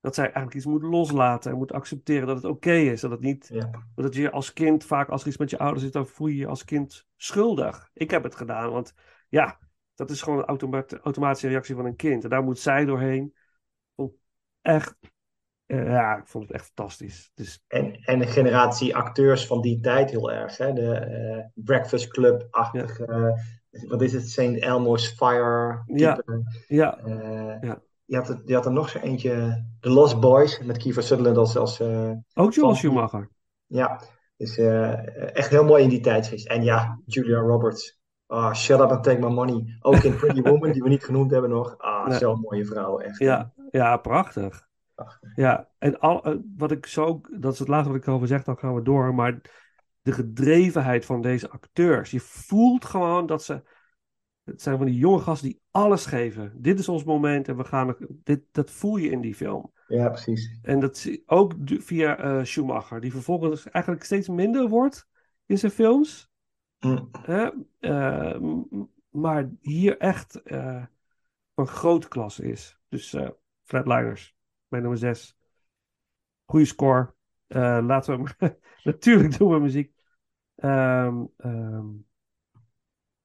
Speaker 5: dat zij eigenlijk iets moet loslaten en moet accepteren dat het oké is. Dat het niet,
Speaker 6: Ja.
Speaker 5: dat je als kind, vaak als er iets met je ouders is, dan voel je je als kind schuldig. Ik heb het gedaan, want ja, dat is gewoon een automa- automatische reactie van een kind. En daar moet zij doorheen. Echt, eh, ja, ik vond het echt fantastisch. Dus
Speaker 6: En, en een generatie acteurs van die tijd heel erg. Hè? De eh, Breakfast Club-achtige, wat is het, St. Elmo's Fire
Speaker 5: Ja.
Speaker 6: type.
Speaker 5: ja,
Speaker 6: Eh,
Speaker 5: Ja.
Speaker 6: je, had er, je had er nog zo eentje, The Lost Boys, met Kiefer Sutherland als, als eh,
Speaker 5: ook Joel Schumacher.
Speaker 6: ja, dus echt heel mooi in die tijdsgeest. En ja, Julia Roberts. Ah, Shut Up and Take My Money. Ook in Pretty Woman, die we niet genoemd hebben nog. Ah,
Speaker 5: Nee.
Speaker 6: zo'n mooie vrouw, echt.
Speaker 5: Ja, ja, prachtig.
Speaker 6: Prachtig.
Speaker 5: Ja, en al, wat ik zo, dat is het laatste wat ik erover zeg, dan gaan we door. Maar de gedrevenheid van deze acteurs. Je voelt gewoon dat ze. Het zijn van die jonge gasten die alles geven. Dit is ons moment en we gaan. Dit, dat voel je in die film.
Speaker 6: Ja, precies.
Speaker 5: En dat zie- ook via eh, Schumacher, die vervolgens eigenlijk steeds minder wordt in zijn films.
Speaker 6: Mm.
Speaker 5: Hè? Eh, maar hier echt eh, van grote klasse is. Dus Flatliners, mijn nummer 6. Goeie score. Laten we Natuurlijk doen we muziek. Ehm, ehm,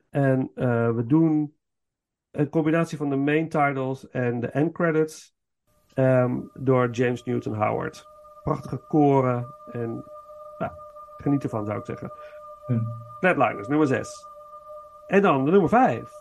Speaker 5: en eh, we doen een combinatie van de main titles en de end credits ehm, door James Newton Howard. Prachtige koren en nou, geniet ervan zou ik zeggen.
Speaker 6: Hm.
Speaker 5: Flatliners, nummer 6. En dan de nummer 5.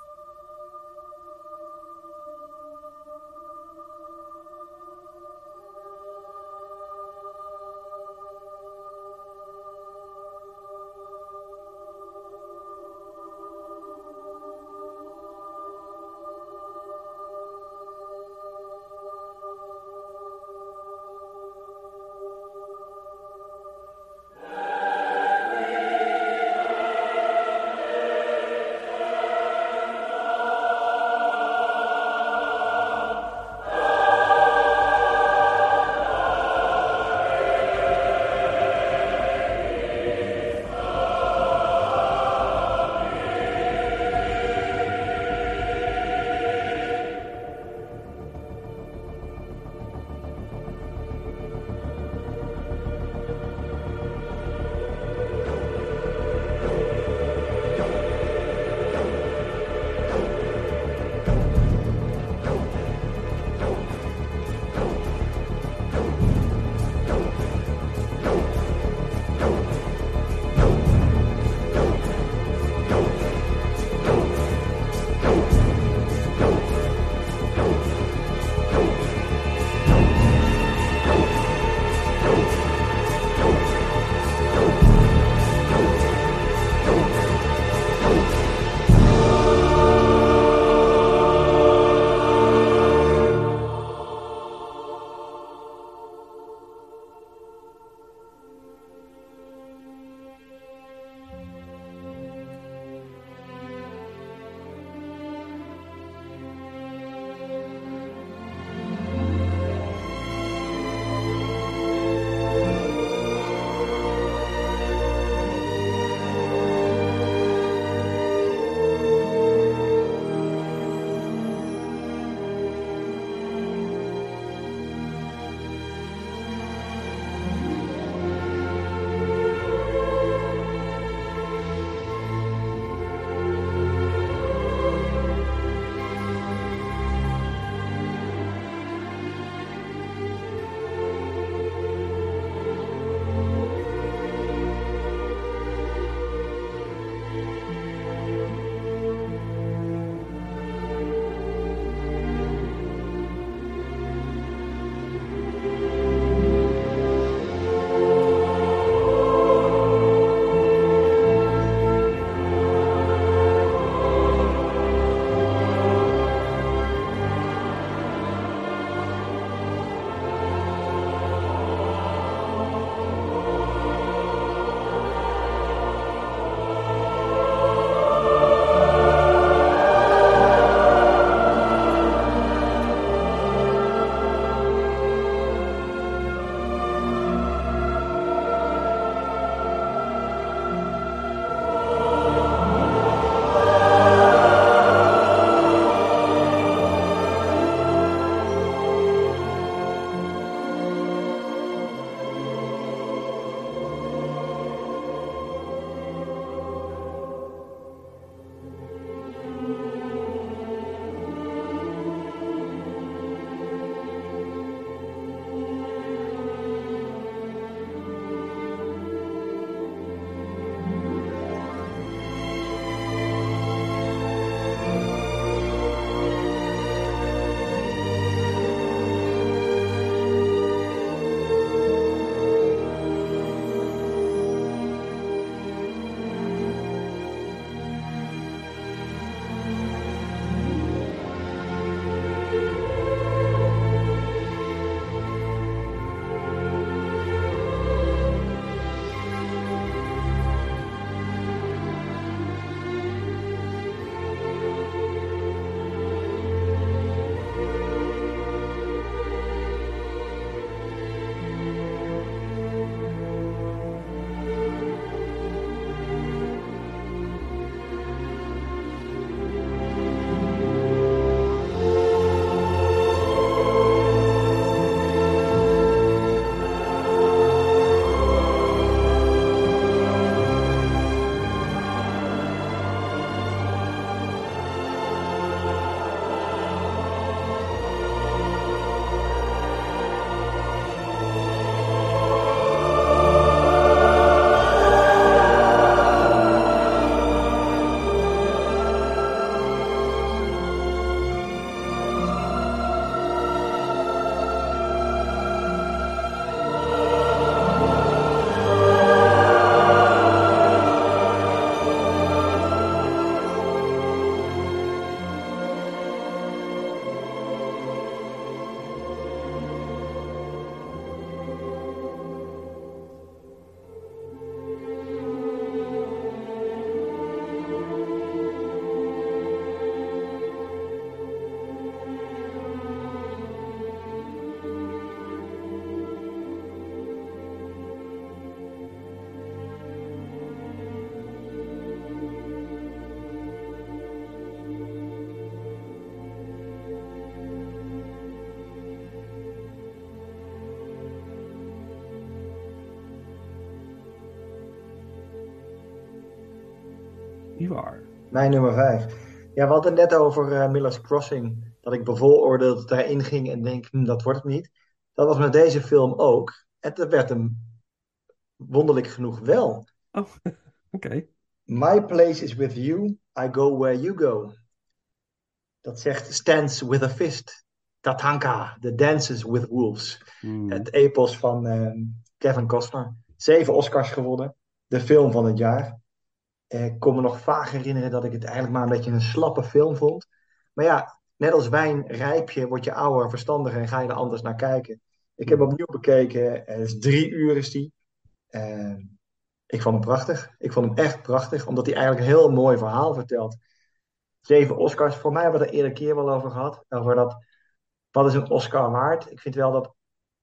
Speaker 6: Mijn nummer vijf. Ja, we hadden net over eh, Miller's Crossing. Dat ik bevooroordeeld daarin ging en denk, hm, dat wordt het niet. Dat was met deze film ook. En dat werd hem wonderlijk genoeg wel.
Speaker 5: Oh, oké.
Speaker 6: My place is with you, I go where you go. Dat zegt Stands with a Fist. Tatanka, The Dances with Wolves.
Speaker 5: Hmm.
Speaker 6: Het epos van ehm, Kevin Costner. Zeven Oscars gewonnen. De film van het jaar. Eh, Ik kon me nog vaag herinneren dat ik het eigenlijk maar een beetje een slappe film vond. Maar ja, net als wijn rijp je, word je ouder, verstandiger en ga je er anders naar kijken. Ik heb hem opnieuw bekeken. Het is drie uur is die. Eh, ik vond hem prachtig. Ik vond hem echt prachtig, omdat hij eigenlijk een heel mooi verhaal vertelt. Zeven Oscars. Voor mij hebben we het er eerder keer wel over gehad. Over dat, wat is een Oscar waard? Ik vind wel dat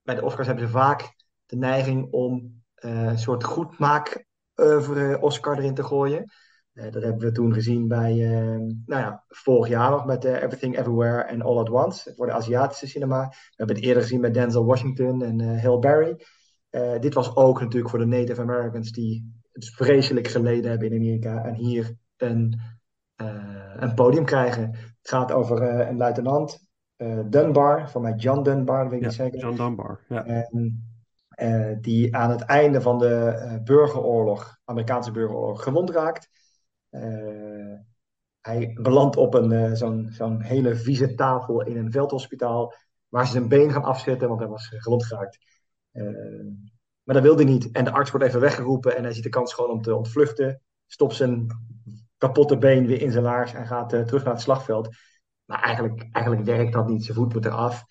Speaker 6: bij de Oscars hebben ze vaak de neiging om eh, een soort goedmaak oeuvre Oscar erin te gooien. Eh, dat hebben we toen gezien bij, eh, nou ja, vorig jaar nog met eh, Everything Everywhere and All at Once voor de Aziatische cinema. We hebben het eerder gezien met Denzel Washington en eh Halle Berry. Eh, dit was ook natuurlijk voor de Native Americans die het vreselijk geleden hebben in Amerika en hier een, eh, een podium krijgen. Het gaat over eh, een luitenant, eh, Dunbar, voor mij John Dunbar, weet ik
Speaker 5: Ja,
Speaker 6: niet zeker.
Speaker 5: John Dunbar. Ja.
Speaker 6: En, eh, die aan het einde van de eh, burgeroorlog, Amerikaanse burgeroorlog, gewond raakt. Eh, hij belandt op een, zo'n, hele vieze tafel in een veldhospitaal, waar ze zijn been gaan afzetten, want hij was gewond geraakt. Maar dat wilde hij niet. En de arts wordt even weggeroepen en hij ziet de kans gewoon om te ontvluchten. Stopt zijn kapotte been weer in zijn laars en gaat terug naar het slagveld. Maar eigenlijk, eigenlijk werkt dat niet. Zijn voet moet eraf.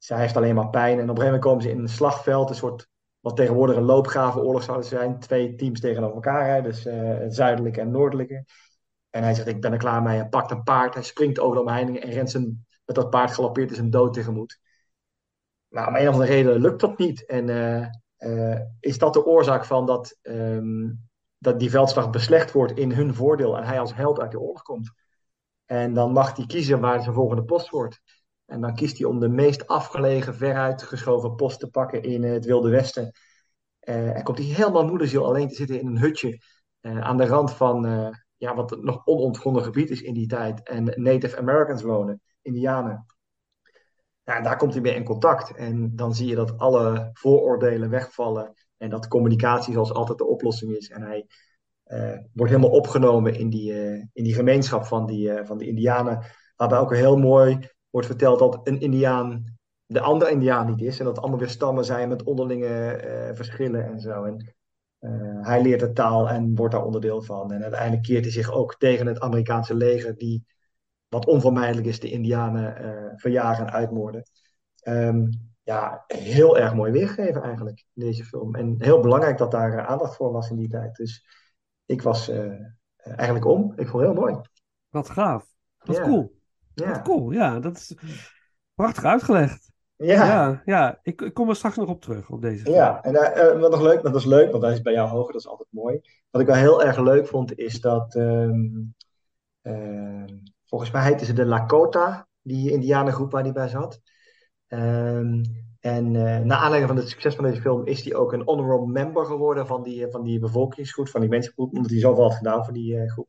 Speaker 6: Zij heeft alleen maar pijn. En op een gegeven moment komen ze in een slagveld, een soort wat tegenwoordig een loopgravenoorlog zou zijn. Twee teams tegenover elkaar, hè, dus eh, het zuidelijke en noordelijke. En hij zegt, ik ben er klaar mee. Hij pakt een paard, hij springt over de omheiningen en rent zijn, met dat paard galoppeert hij zijn dood tegemoet. Maar om een of andere reden lukt dat niet. En eh, eh, is dat de oorzaak van dat, ehm, dat die veldslag beslecht wordt in hun voordeel en hij als held uit de oorlog komt? En dan mag hij kiezen waar zijn volgende post wordt. En dan kiest hij om de meest afgelegen, veruit geschoven post te pakken in het Wilde Westen. Eh, en komt hij helemaal moederziel alleen te zitten in een hutje eh, aan de rand van eh, ja, wat nog onontgonnen gebied is in die tijd. En Native Americans wonen, Indianen. Daar komt hij mee in contact. En dan zie je dat alle vooroordelen wegvallen. En dat communicatie zoals altijd de oplossing is. En hij eh, wordt helemaal opgenomen in die, eh, in die gemeenschap van die, eh, van die Indianen. Waarbij ook weer heel mooi wordt verteld dat een Indiaan de andere Indiaan niet is. En dat allemaal weer stammen zijn met onderlinge eh, verschillen en zo. En eh, hij leert de taal en wordt daar onderdeel van. En uiteindelijk keert hij zich ook tegen het Amerikaanse leger, die, wat onvermijdelijk is, de Indianen eh, verjagen en uitmoorden. Ehm, ja, heel erg mooi weergegeven eigenlijk, deze film. En heel belangrijk dat daar aandacht voor was in die tijd. Dus ik was eigenlijk om. Ik vond het heel mooi.
Speaker 5: Wat gaaf. Wat
Speaker 6: Ja.
Speaker 5: cool.
Speaker 6: Ja.
Speaker 5: Wat cool. Ja, dat is prachtig uitgelegd.
Speaker 6: Ja.
Speaker 5: Ja, ja. Ik, ik kom er straks nog op terug, op deze.
Speaker 6: Ja, en eh, wat nog leuk, dat is leuk, want hij is bij jou hoger, dat is altijd mooi. Wat ik wel heel erg leuk vond, is dat ehm, ehm, volgens mij heette ze de Lakota, die Indianengroep waar hij bij zat. Ehm, en eh na aanleiding van het succes van deze film is hij ook een honorable member geworden van die, van die bevolkingsgroep, van die mensengroep, omdat hij zoveel had gedaan voor die groep.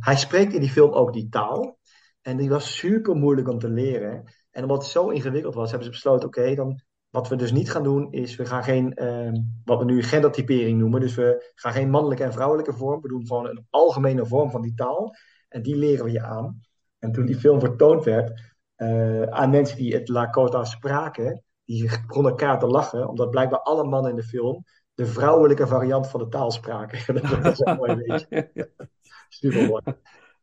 Speaker 6: Hij spreekt in die film ook die taal. En die was super moeilijk om te leren. En omdat het zo ingewikkeld was, hebben ze besloten: oké, dan wat we dus niet gaan doen, is we gaan geen, ehm, wat we nu gendertypering noemen. Dus we gaan geen mannelijke en vrouwelijke vorm. We doen gewoon een algemene vorm van die taal. En die leren we je aan. En toen die film vertoond werd eh, aan mensen die het Lakota spraken, die begonnen elkaar te lachen, omdat blijkbaar alle mannen in de film de vrouwelijke variant van de taal spraken. dat was een mooi beetje. Super mooi.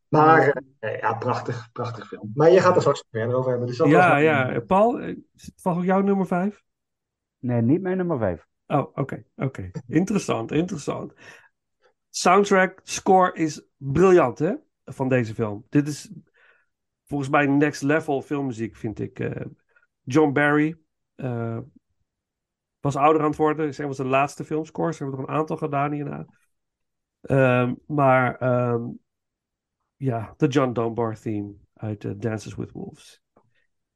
Speaker 6: Maar eh, ja, prachtig, prachtig film. Maar je gaat er straks verder over hebben. Dus dat was
Speaker 5: Ja, ja. Paul, eh, is het ook jouw nummer vijf?
Speaker 7: Nee, niet mijn nummer vijf.
Speaker 5: Oh, oké, oké. Interessant, interessant. Soundtrack, score is briljant, hè? Van deze film. Dit is volgens mij next level filmmuziek, vind ik. Eh, John Barry eh, was ouder aan het worden. Is een van zijn laatste filmscores. Ze hebben er een aantal gedaan hierna. Ehm, maar ehm, ja, the John Dunbar theme uit eh, Dances with Wolves.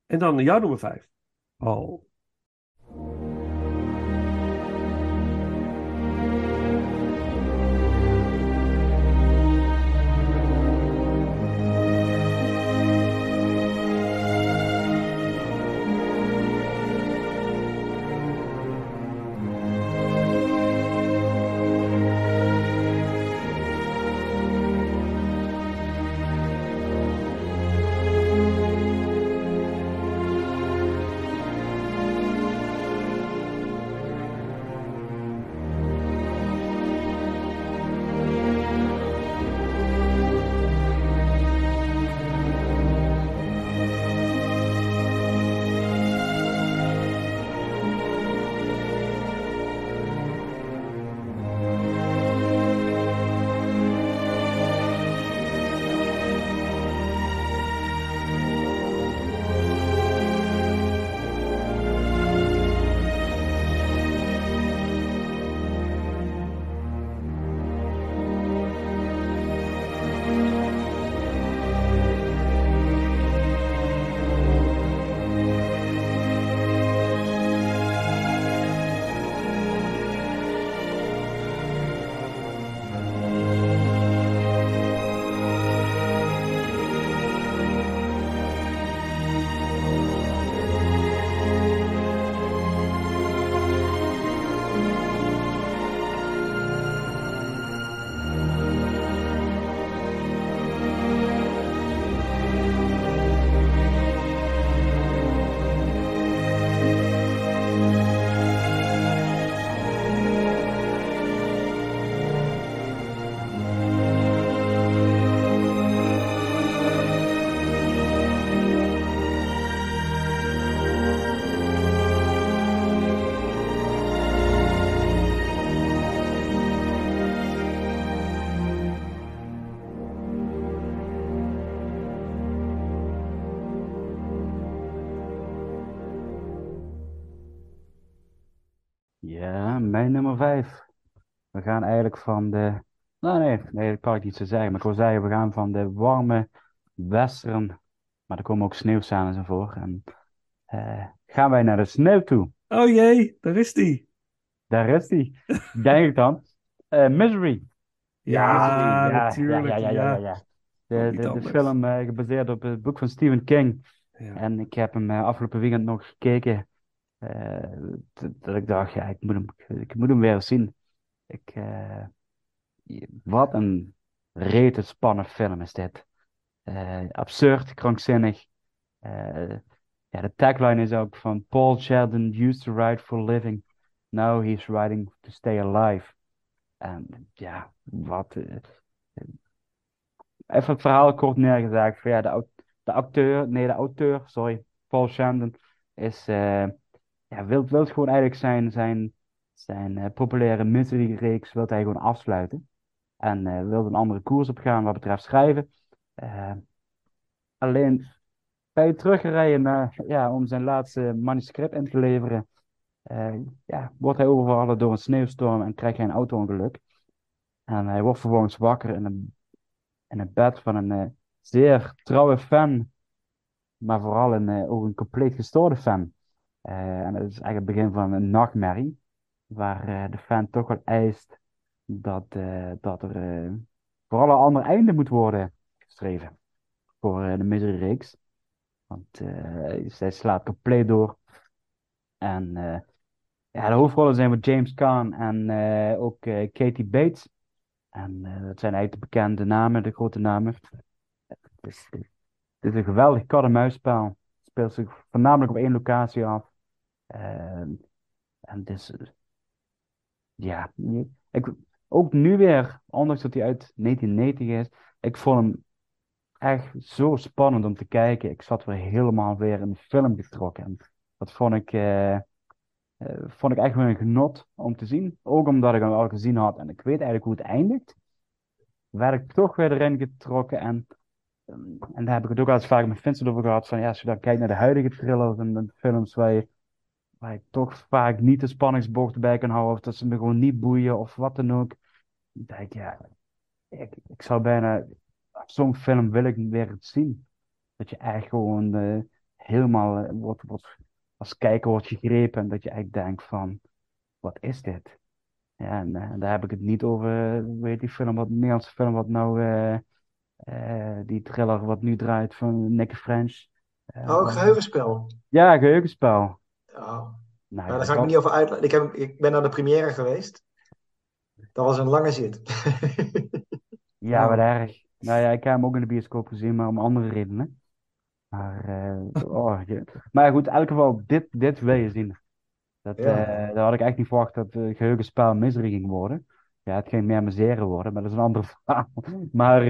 Speaker 5: En dan jouw nummer vijf, Paul.
Speaker 7: Vijf. We gaan eigenlijk van de. Nou, nee, nee, dat kan ik niet zo zeggen. Maar ik wil zeggen, we gaan van de warme western. Maar er komen ook sneeuwscènes in voor. En eh, gaan wij naar de sneeuw toe.
Speaker 5: Oh jee, daar is die.
Speaker 7: Daar is die. Denk ik dan. Eh, Misery.
Speaker 5: Ja,
Speaker 7: ja,
Speaker 5: natuurlijk.
Speaker 7: Ja, ja, ja, ja. De, de, film eh, gebaseerd op het boek van Stephen King.
Speaker 5: Ja.
Speaker 7: En ik heb hem afgelopen weekend nog gekeken. Eh, dat, ik dacht, ja, ik moet hem, ik moet hem weer zien. Ik, eh, wat een rete spannende film is dit. Eh, absurd, krankzinnig. Ja, de tagline is ook van Paul Sheldon used to write for living. Now he's writing to stay alive. En ja, wat. even het verhaal kort neergezegd. Ja, de, de acteur, nee, de auteur, sorry, Paul Sheldon, is, eh, ja, wil, wil gewoon eigenlijk zijn, zijn, zijn eh, populaire misery-reeks wil hij gewoon afsluiten. En wil een andere koers op gaan wat betreft schrijven. Eh, alleen bij het terugrijden naar, ja, om zijn laatste manuscript in te leveren, ja, wordt hij overvallen door een sneeuwstorm en krijgt hij een auto-ongeluk. En hij wordt vervolgens wakker in een, in een bed van een zeer trouwe fan, maar vooral een, ook een compleet gestoorde fan. Eh, en dat is eigenlijk het begin van een nachtmerrie, waar eh, de fan toch wel eist dat, eh, dat er vooral een ander einde moet worden geschreven voor de Misery-reeks. Want eh, zij slaat compleet door. En ja, de hoofdrollen zijn van James Caan en ook Katie Bates. En dat zijn eigenlijk de bekende namen, de grote namen. Het is, is een geweldig kat-en-muisspel. Het speelt zich voornamelijk op één locatie af. Eh, en is, eh, ja, ik, ook nu weer, ondanks dat hij uit 1990 is, ik vond hem echt zo spannend om te kijken. Ik zat weer helemaal weer in de film getrokken. En dat vond ik, eh, eh, vond ik echt weer een genot om te zien. Ook omdat ik hem al gezien had en ik weet eigenlijk hoe het eindigt. Werd ik toch weer erin getrokken. En, ehm, en daar heb ik het ook al eens vaak met Vincent over gehad. Van ja, als je dan kijkt naar de huidige thrillers en de films waar je, waar je toch vaak niet de spanningsboog bij kan houden. Of dat ze me gewoon niet boeien of wat dan ook. Dan denk ik, ja, ik, ik zou bijna zo'n film wil ik weer zien. Dat je echt gewoon eh, helemaal eh, wordt, wordt, als kijker wordt gegrepen en dat je eigenlijk denkt van, wat is dit? Ja, en eh, daar heb ik het niet over, heet die film, wat Nederlandse film, wat nou, die thriller wat nu draait van Nicky French.
Speaker 6: Oh, geheugenspel.
Speaker 7: Ja, geheugenspel.
Speaker 6: Oh.
Speaker 7: Nou,
Speaker 6: Nou, daar ga ik niet over uitleggen. Ik, heb, ik ben naar de première geweest. Dat was een lange zit.
Speaker 7: Ja, wat erg. Nou ja, ik heb hem ook in de bioscoop gezien, maar om andere redenen. Maar, eh, oh, je- maar goed, in elk geval, dit, dit wil je zien. Dat,
Speaker 6: Ja.
Speaker 7: eh, dat had ik echt niet verwacht dat het geheugenspel misery ging worden. Ja, het ging meer misère worden, maar dat is een ander verhaal. Maar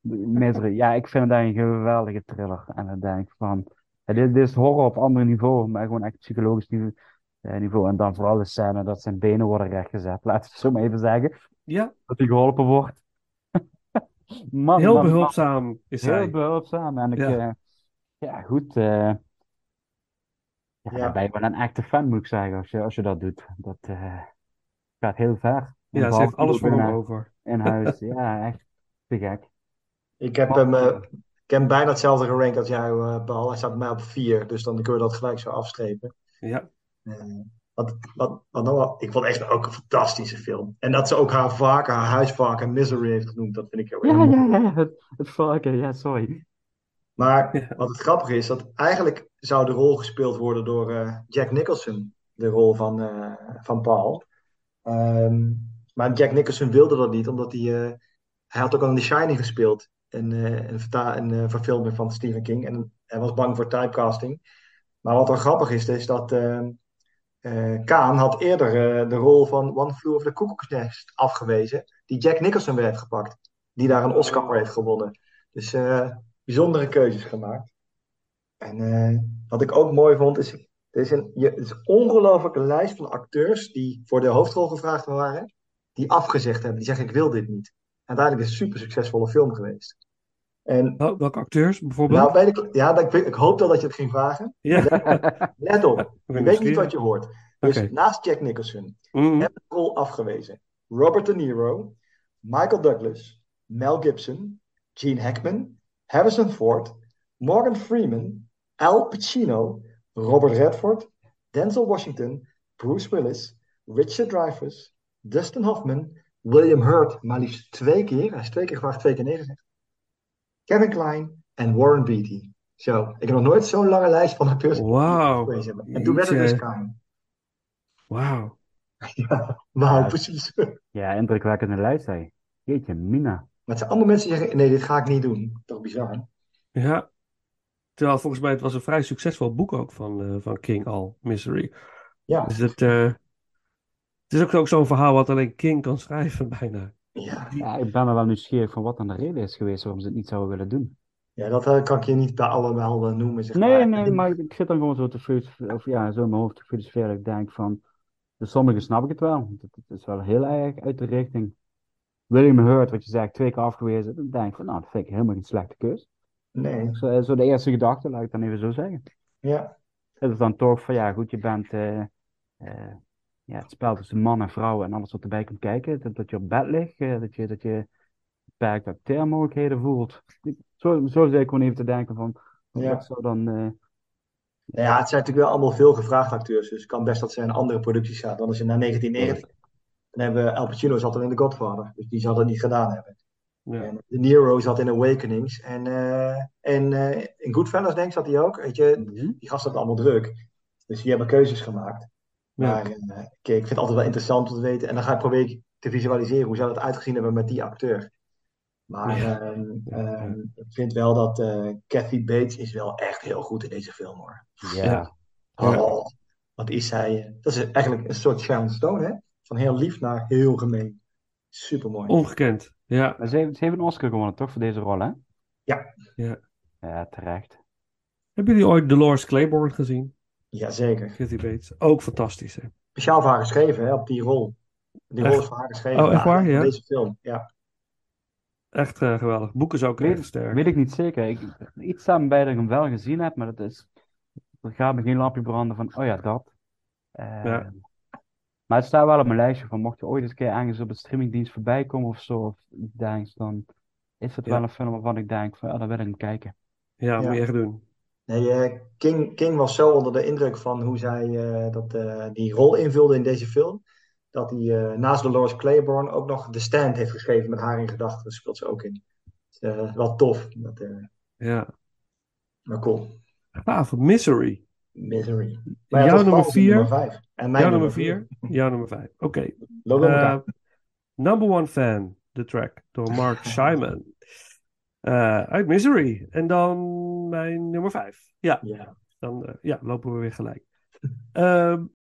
Speaker 7: misery, ja, ik vind het eigenlijk een geweldige thriller. En dan denk ik van, dit is horror op ander niveau, maar gewoon echt psychologisch niveau. eh, niveau. En dan vooral de scène dat zijn benen worden rechtgezet, laten we het zo maar even zeggen.
Speaker 5: Ja,
Speaker 7: Dat hij geholpen wordt. Man,
Speaker 5: heel
Speaker 7: man, man.
Speaker 5: behulpzaam is
Speaker 7: Heel
Speaker 5: hij.
Speaker 7: behulpzaam. En ik,
Speaker 5: Ja.
Speaker 7: ja, ja goed. eh ja, ben je wel een echte fan, moet ik zeggen, als je, als je dat doet. Dat eh, gaat heel ver.
Speaker 5: Ja, ze heeft alles voor hem over.
Speaker 7: In huis. Ja, echt te gek.
Speaker 6: Ik heb hem, eh, ik heb bijna hetzelfde gerankt als jou, eh, Paul. Hij staat bij mij op 4, dus dan kun je dat gelijk zo afstrepen.
Speaker 5: Ja,
Speaker 6: Eh, wat, wat, wat nou wel- ik vond echt ook een fantastische film. En dat ze ook haar varken, haar huisvarken Misery heeft genoemd, dat vind ik heel erg
Speaker 7: Ja,
Speaker 6: mooi.
Speaker 7: ja, ja. Het, het varken, ja, sorry.
Speaker 6: Maar
Speaker 5: Ja.
Speaker 6: wat het grappige is, dat eigenlijk zou de rol gespeeld worden door eh, Jack Nicholson, de rol van, eh, van Paul. Ehm, maar Jack Nicholson wilde dat niet, omdat hij, eh, hij had ook al in The Shining gespeeld. Een, eh, een, verta- een eh, verfilming van Stephen King. En hij was bang voor typecasting. Maar wat er grappig is, is dat ehm eh, Kaan had eerder eh, de rol van One Flew Over the Cuckoo's Nest afgewezen. Die Jack Nicholson weer heeft gepakt. Die daar een Oscar voor heeft gewonnen. Dus eh, bijzondere keuzes gemaakt. En eh, wat ik ook mooi vond, is, er is een, je, is een ongelofelijke lijst van acteurs die voor de hoofdrol gevraagd waren, die afgezegd hebben. Die zeggen, ik wil dit niet. Uiteindelijk is het een super succesvolle film geweest. En
Speaker 5: Wel- welke acteurs bijvoorbeeld?
Speaker 6: nou ik, ja, ik, ik hoop wel dat je het ging vragen.
Speaker 5: ja,
Speaker 6: Let op, je weet niet wat je hoort. Dus naast Jack Nicholson
Speaker 5: Mhm.
Speaker 6: hebben de rol afgewezen Robert De Niro, Michael Douglas, Mel Gibson, Gene Hackman, Harrison Ford, Morgan Freeman, Al Pacino, Robert Redford, Denzel Washington, Bruce Willis, Richard Dreyfuss, Dustin Hoffman, William Hurt, maar liefst twee keer, hij is twee keer gevraagd, twee keer nee gezegd, Kevin Kline en Warren Beatty. Zo, ik heb nog nooit zo'n lange lijst van acteurs
Speaker 5: Wauw.
Speaker 6: gelezen hebben. En toen werd het dus. Kline.
Speaker 5: Wauw.
Speaker 6: Ja, wauw,
Speaker 7: Ja.
Speaker 6: precies.
Speaker 7: Ja, indrukwekkende lijst, hè. Jeetje, Mina.
Speaker 6: Maar het zijn allemaal mensen die zeggen, nee, dit ga ik niet doen. Toch bizar.
Speaker 5: Ja. Terwijl volgens mij het was een vrij succesvol boek ook van, eh, van King al, Misery.
Speaker 6: Ja,
Speaker 5: Dus het, eh, het is ook, ook zo'n verhaal wat alleen King kan schrijven bijna.
Speaker 6: ja.
Speaker 7: Ja, ik ben er wel nieuwsgierig van wat dan de reden is geweest waarom ze het niet zouden willen doen.
Speaker 6: ja dat eh, kan ik je niet bij allemaal eh, noemen, zeg
Speaker 7: Nee,
Speaker 6: maar.
Speaker 7: nee, maar ik zit dan gewoon zo te of ja, zo in mijn hoofd te filosoferen. Ik denk van, de sommigen snap ik het wel. Het, het is wel heel erg uit de richting. William Hurt, wat je zegt, twee keer afgewezen. Dan denk ik van, nou, dat vind ik helemaal geen slechte keus.
Speaker 6: Nee,
Speaker 7: Zo, zo de eerste gedachte, laat ik dan even zo zeggen.
Speaker 6: ja.
Speaker 7: Het is dan toch van, ja, goed, je bent eh, eh, ja, het spel tussen man en vrouw en alles wat erbij komt kijken. Dat, dat je op bed ligt, eh, dat je, dat je beperkte acteermogelijkheden voelt. Zo, zo zit ik gewoon even te denken van,
Speaker 6: Ja.
Speaker 7: wat zou dan... eh,
Speaker 6: Nou ja, het zijn natuurlijk wel allemaal veel gevraagde acteurs. Dus het kan best dat ze in andere producties gaan. Dan als je naar 1990. Dan hebben we Al Pacino zat al in The Godfather. Dus die zal dat niet gedaan hebben.
Speaker 5: Ja.
Speaker 6: En De Niro zat in Awakenings. En, eh, en in Goodfellas denk ik zat hij ook. Weet je,
Speaker 7: mhm.
Speaker 6: die gasten hadden allemaal druk. Dus die hebben keuzes gemaakt.
Speaker 5: Ja.
Speaker 6: Maar eh, kijk, ik vind het altijd wel interessant om te weten. En dan ga ik proberen te visualiseren hoe zou dat uitgezien hebben met die acteur. Maar
Speaker 5: Ja.
Speaker 6: ehm,
Speaker 5: Ja,
Speaker 6: ehm, ik vind wel dat eh Kathy Bates is wel echt heel goed in deze film hoor.
Speaker 7: Ja,
Speaker 5: Ja.
Speaker 6: Oh, wat is zij? eh, Dat is eigenlijk een soort Sharon Stone, hè? Van heel lief naar heel gemeen. Supermooi.
Speaker 5: Ongekend. Ja.
Speaker 7: Maar ze heeft, ze heeft een Oscar gewonnen, toch, voor deze rol, hè?
Speaker 6: Ja.
Speaker 5: Ja.
Speaker 7: Ja, terecht.
Speaker 5: Hebben jullie ooit Dolores Claiborne gezien?
Speaker 6: Jazeker.
Speaker 5: Kathy Bates. Ook fantastisch, hè?
Speaker 6: Speciaal voor haar geschreven, hè? Op die rol. Die rol is voor haar geschreven.
Speaker 5: Oh, echt waar? Ja?
Speaker 6: Deze film, ja.
Speaker 5: Echt eh, geweldig. Boek is ook
Speaker 7: Weet-
Speaker 5: erg sterk.
Speaker 7: Weet ik niet zeker. Ik, iets staat me bij dat ik hem wel gezien heb, maar dat is... Er gaat me geen lampje branden van, oh ja, dat. Eh,
Speaker 5: Ja.
Speaker 7: Maar het staat wel op mijn lijstje van, mocht je ooit eens een keer ergens op een streamingdienst voorbij komen of zo, of iets dan is het
Speaker 5: Ja.
Speaker 7: wel een film waarvan ik denk van, ja, daar wil ik hem kijken.
Speaker 5: Ja,
Speaker 6: Ja.
Speaker 5: moet je echt doen.
Speaker 6: Nee, eh, King, King was zo onder de indruk van hoe zij eh, dat, eh, die rol invulde in deze film. Dat hij eh, naast Dolores Claiborne ook nog The Stand heeft geschreven met haar in gedachten. Daar speelt ze ook in. Dus, wel tof. Dat,
Speaker 5: Ja.
Speaker 6: maar cool.
Speaker 5: Gaaf. Misery.
Speaker 6: Misery. Maar ja,
Speaker 5: Jouw
Speaker 6: dat
Speaker 5: nummer vier.
Speaker 6: nummer vijf. En mijn
Speaker 5: Jouw nummer vier. Jouw nummer vijf. Oké. Number one fan. De track. Door Mark Simon. Eh, uit Misery. En dan mijn nummer vijf. Ja.
Speaker 6: Ja.
Speaker 5: Dan eh, ja, lopen we weer gelijk.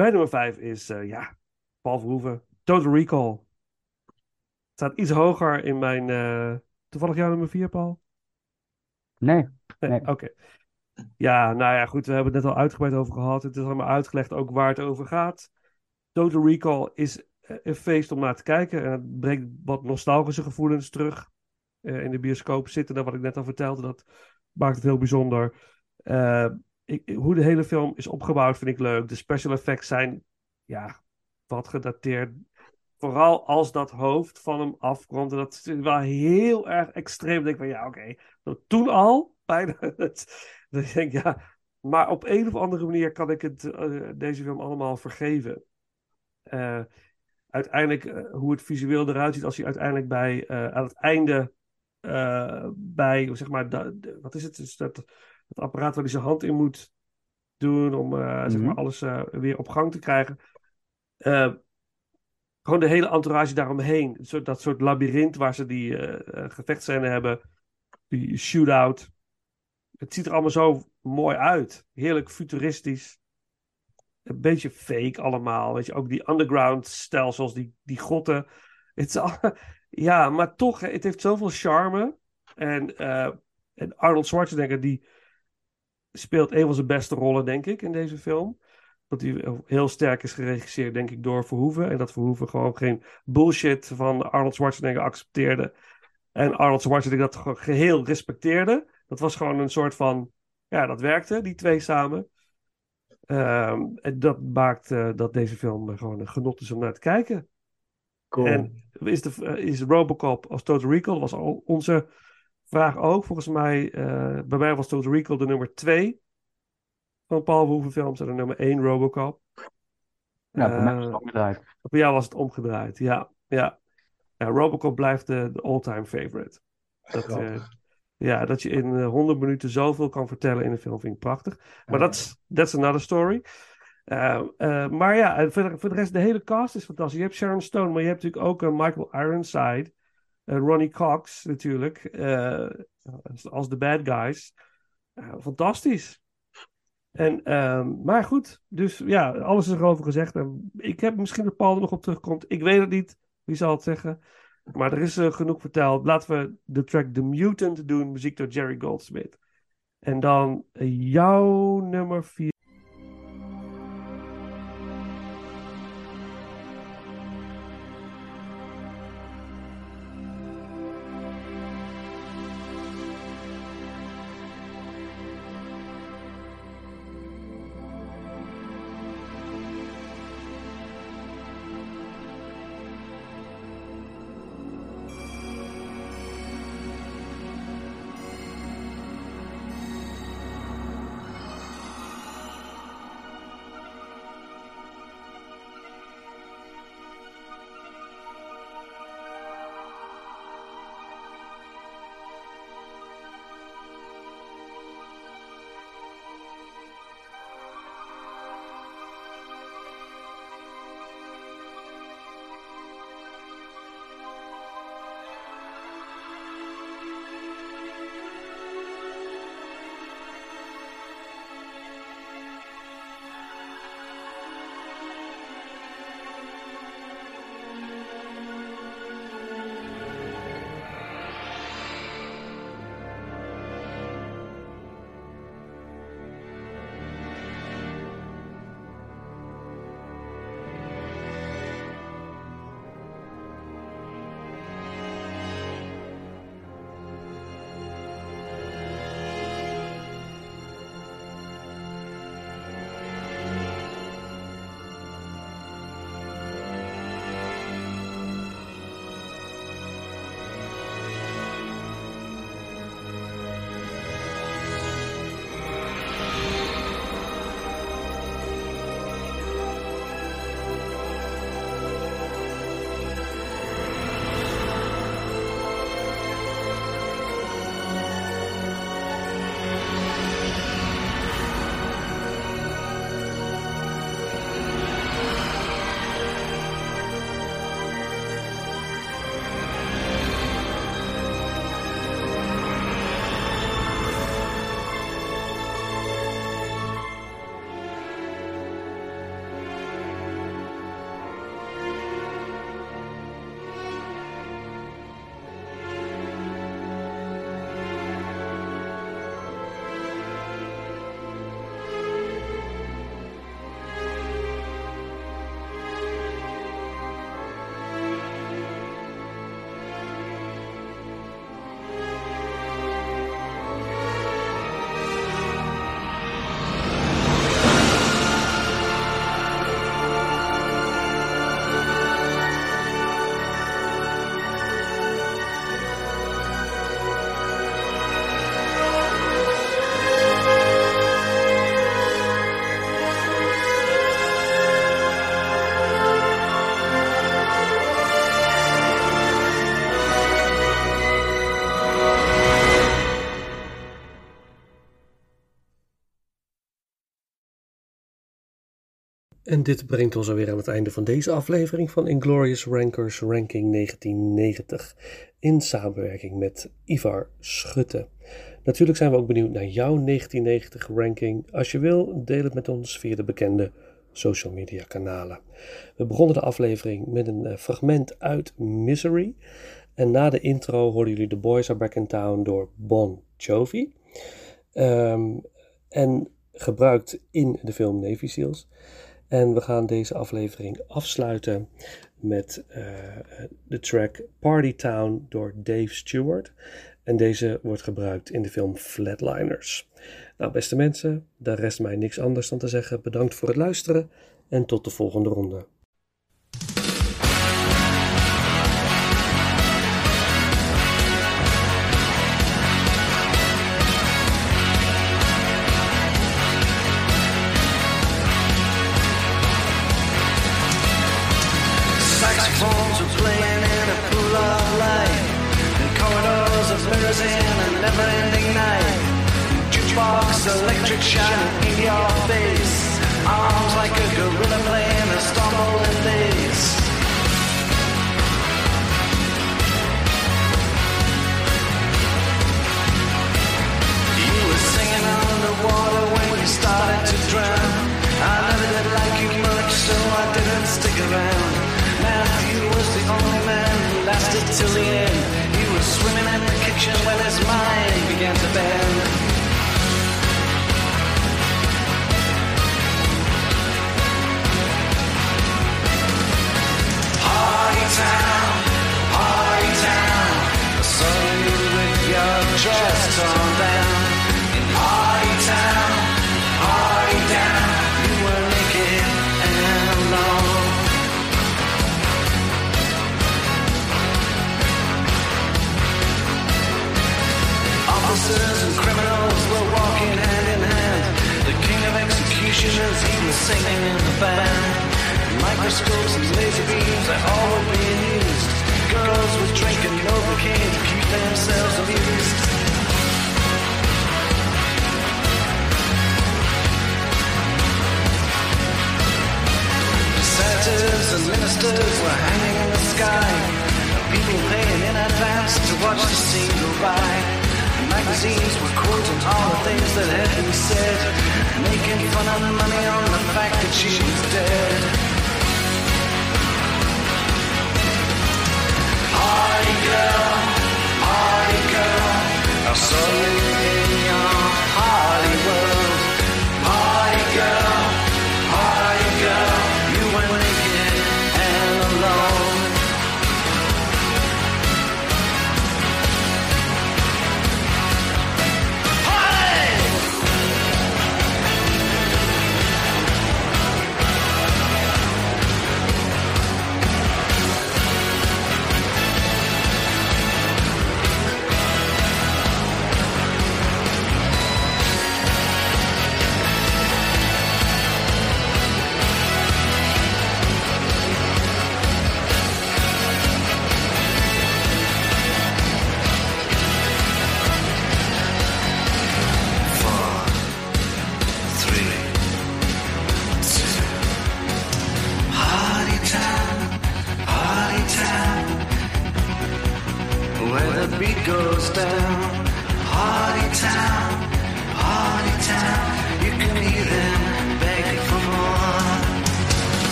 Speaker 5: Mijn nummer 5 is, eh, ja, Paul Verhoeven. Total Recall. Het staat iets hoger in mijn... eh, toevallig jouw nummer 4, Paul?
Speaker 7: Nee,
Speaker 5: Nee,
Speaker 7: nee.
Speaker 5: oké. Ja, nou ja, goed, we hebben het net al uitgebreid over gehad. Het is allemaal uitgelegd ook waar het over gaat. Total Recall is eh, een feest om naar te kijken. En het brengt wat nostalgische gevoelens terug. in de bioscoop zitten, dat wat ik net al vertelde, dat maakt het heel bijzonder. Eh, ik, hoe de hele film is opgebouwd vind ik leuk. De special effects zijn, ja, wat gedateerd. Vooral als dat hoofd van hem afkomt. En dat is wel heel erg extreem. Ik denk van, ja, oké. Toen al, bijna. Ik denk, ja. Maar op een of andere manier kan ik het, eh, deze film allemaal vergeven. Eh, uiteindelijk, eh, hoe het visueel eruit ziet als hij uiteindelijk bij, aan het einde, bij, zeg maar, wat is het? Dus dat, het apparaat waar hij zijn hand in moet doen om, eh, zeg maar,
Speaker 7: Mhm.
Speaker 5: alles eh, weer op gang te krijgen. Eh, gewoon de hele entourage daaromheen. Een soort- dat soort labyrint waar ze die gevechtscène hebben. Die shootout. het ziet er allemaal zo mooi uit. Heerlijk futuristisch. Een beetje fake allemaal. Weet je, ook die underground stelsels, die, die grotten. Het ja, maar toch, het heeft zoveel charme. En, en Arnold Schwarzenegger, die speelt een van zijn beste rollen, denk ik, in deze film. Dat hij heel sterk is geregisseerd, denk ik, door Verhoeven. En dat Verhoeven gewoon geen bullshit van Arnold Schwarzenegger accepteerde. En Arnold Schwarzenegger dat gewoon geheel respecteerde. Dat was gewoon een soort van... Ja, dat werkte, die twee samen. Ehm, en dat maakt eh, dat deze film gewoon een genot is om naar te kijken.
Speaker 6: Cool.
Speaker 5: En is, de, eh, is Robocop of Total Recall? Dat was al onze vraag ook. Volgens mij, eh, bij mij was Total Recall de nummer twee van Paul Verhoeven films en de nummer één Robocop.
Speaker 7: Ja, voor mij is
Speaker 5: Eh,
Speaker 7: het omgedraaid.
Speaker 5: Voor jou was het omgedraaid, ja. ja. ja Robocop blijft de, de all-time favorite. Dat, eh, ja, dat je in eh, 100 minuten zoveel kan vertellen in een film vind ik prachtig. Maar dat is another story. Eh, eh, maar ja, voor de, voor de rest, de hele cast is fantastisch. Je hebt Sharon Stone, maar je hebt natuurlijk ook Michael Ironside. Eh, Ronnie Cox natuurlijk. eh, als, de bad guys. Eh, fantastisch. En, ehm, maar goed, dus ja, alles is erover gezegd. Ik heb misschien dat Paul er nog op terugkomt. Ik weet het niet. Wie zal het zeggen? Maar er is genoeg verteld. Laten we de track The Mutant doen. Muziek door Jerry Goldsmith. En dan jouw nummer 4. En dit brengt ons alweer aan het einde van deze aflevering van Inglorious Rankers Ranking 1990 in samenwerking met Ivar Schutte. Natuurlijk zijn we ook benieuwd naar jouw 1990 ranking. Als je wil, deel het met ons via de bekende social media kanalen. We begonnen de aflevering met een eh, fragment uit Misery. En na de intro hoorden jullie The Boys Are Back in Town door Bon Jovi. Ehm, en gebruikt in de film Navy Seals. En we gaan deze aflevering afsluiten met eh, de track Party Town door Dave Stewart. En deze wordt gebruikt in de film Flatliners. Nou, beste mensen, daar rest mij niks anders dan te zeggen. Bedankt voor het luisteren en tot de volgende ronde.
Speaker 4: And were hanging in the sky. People paying in advance to watch the scene go by. Magazines were quoting all the things that had been said, making fun of money on the fact that she was dead. Party girl, party girl, I saw you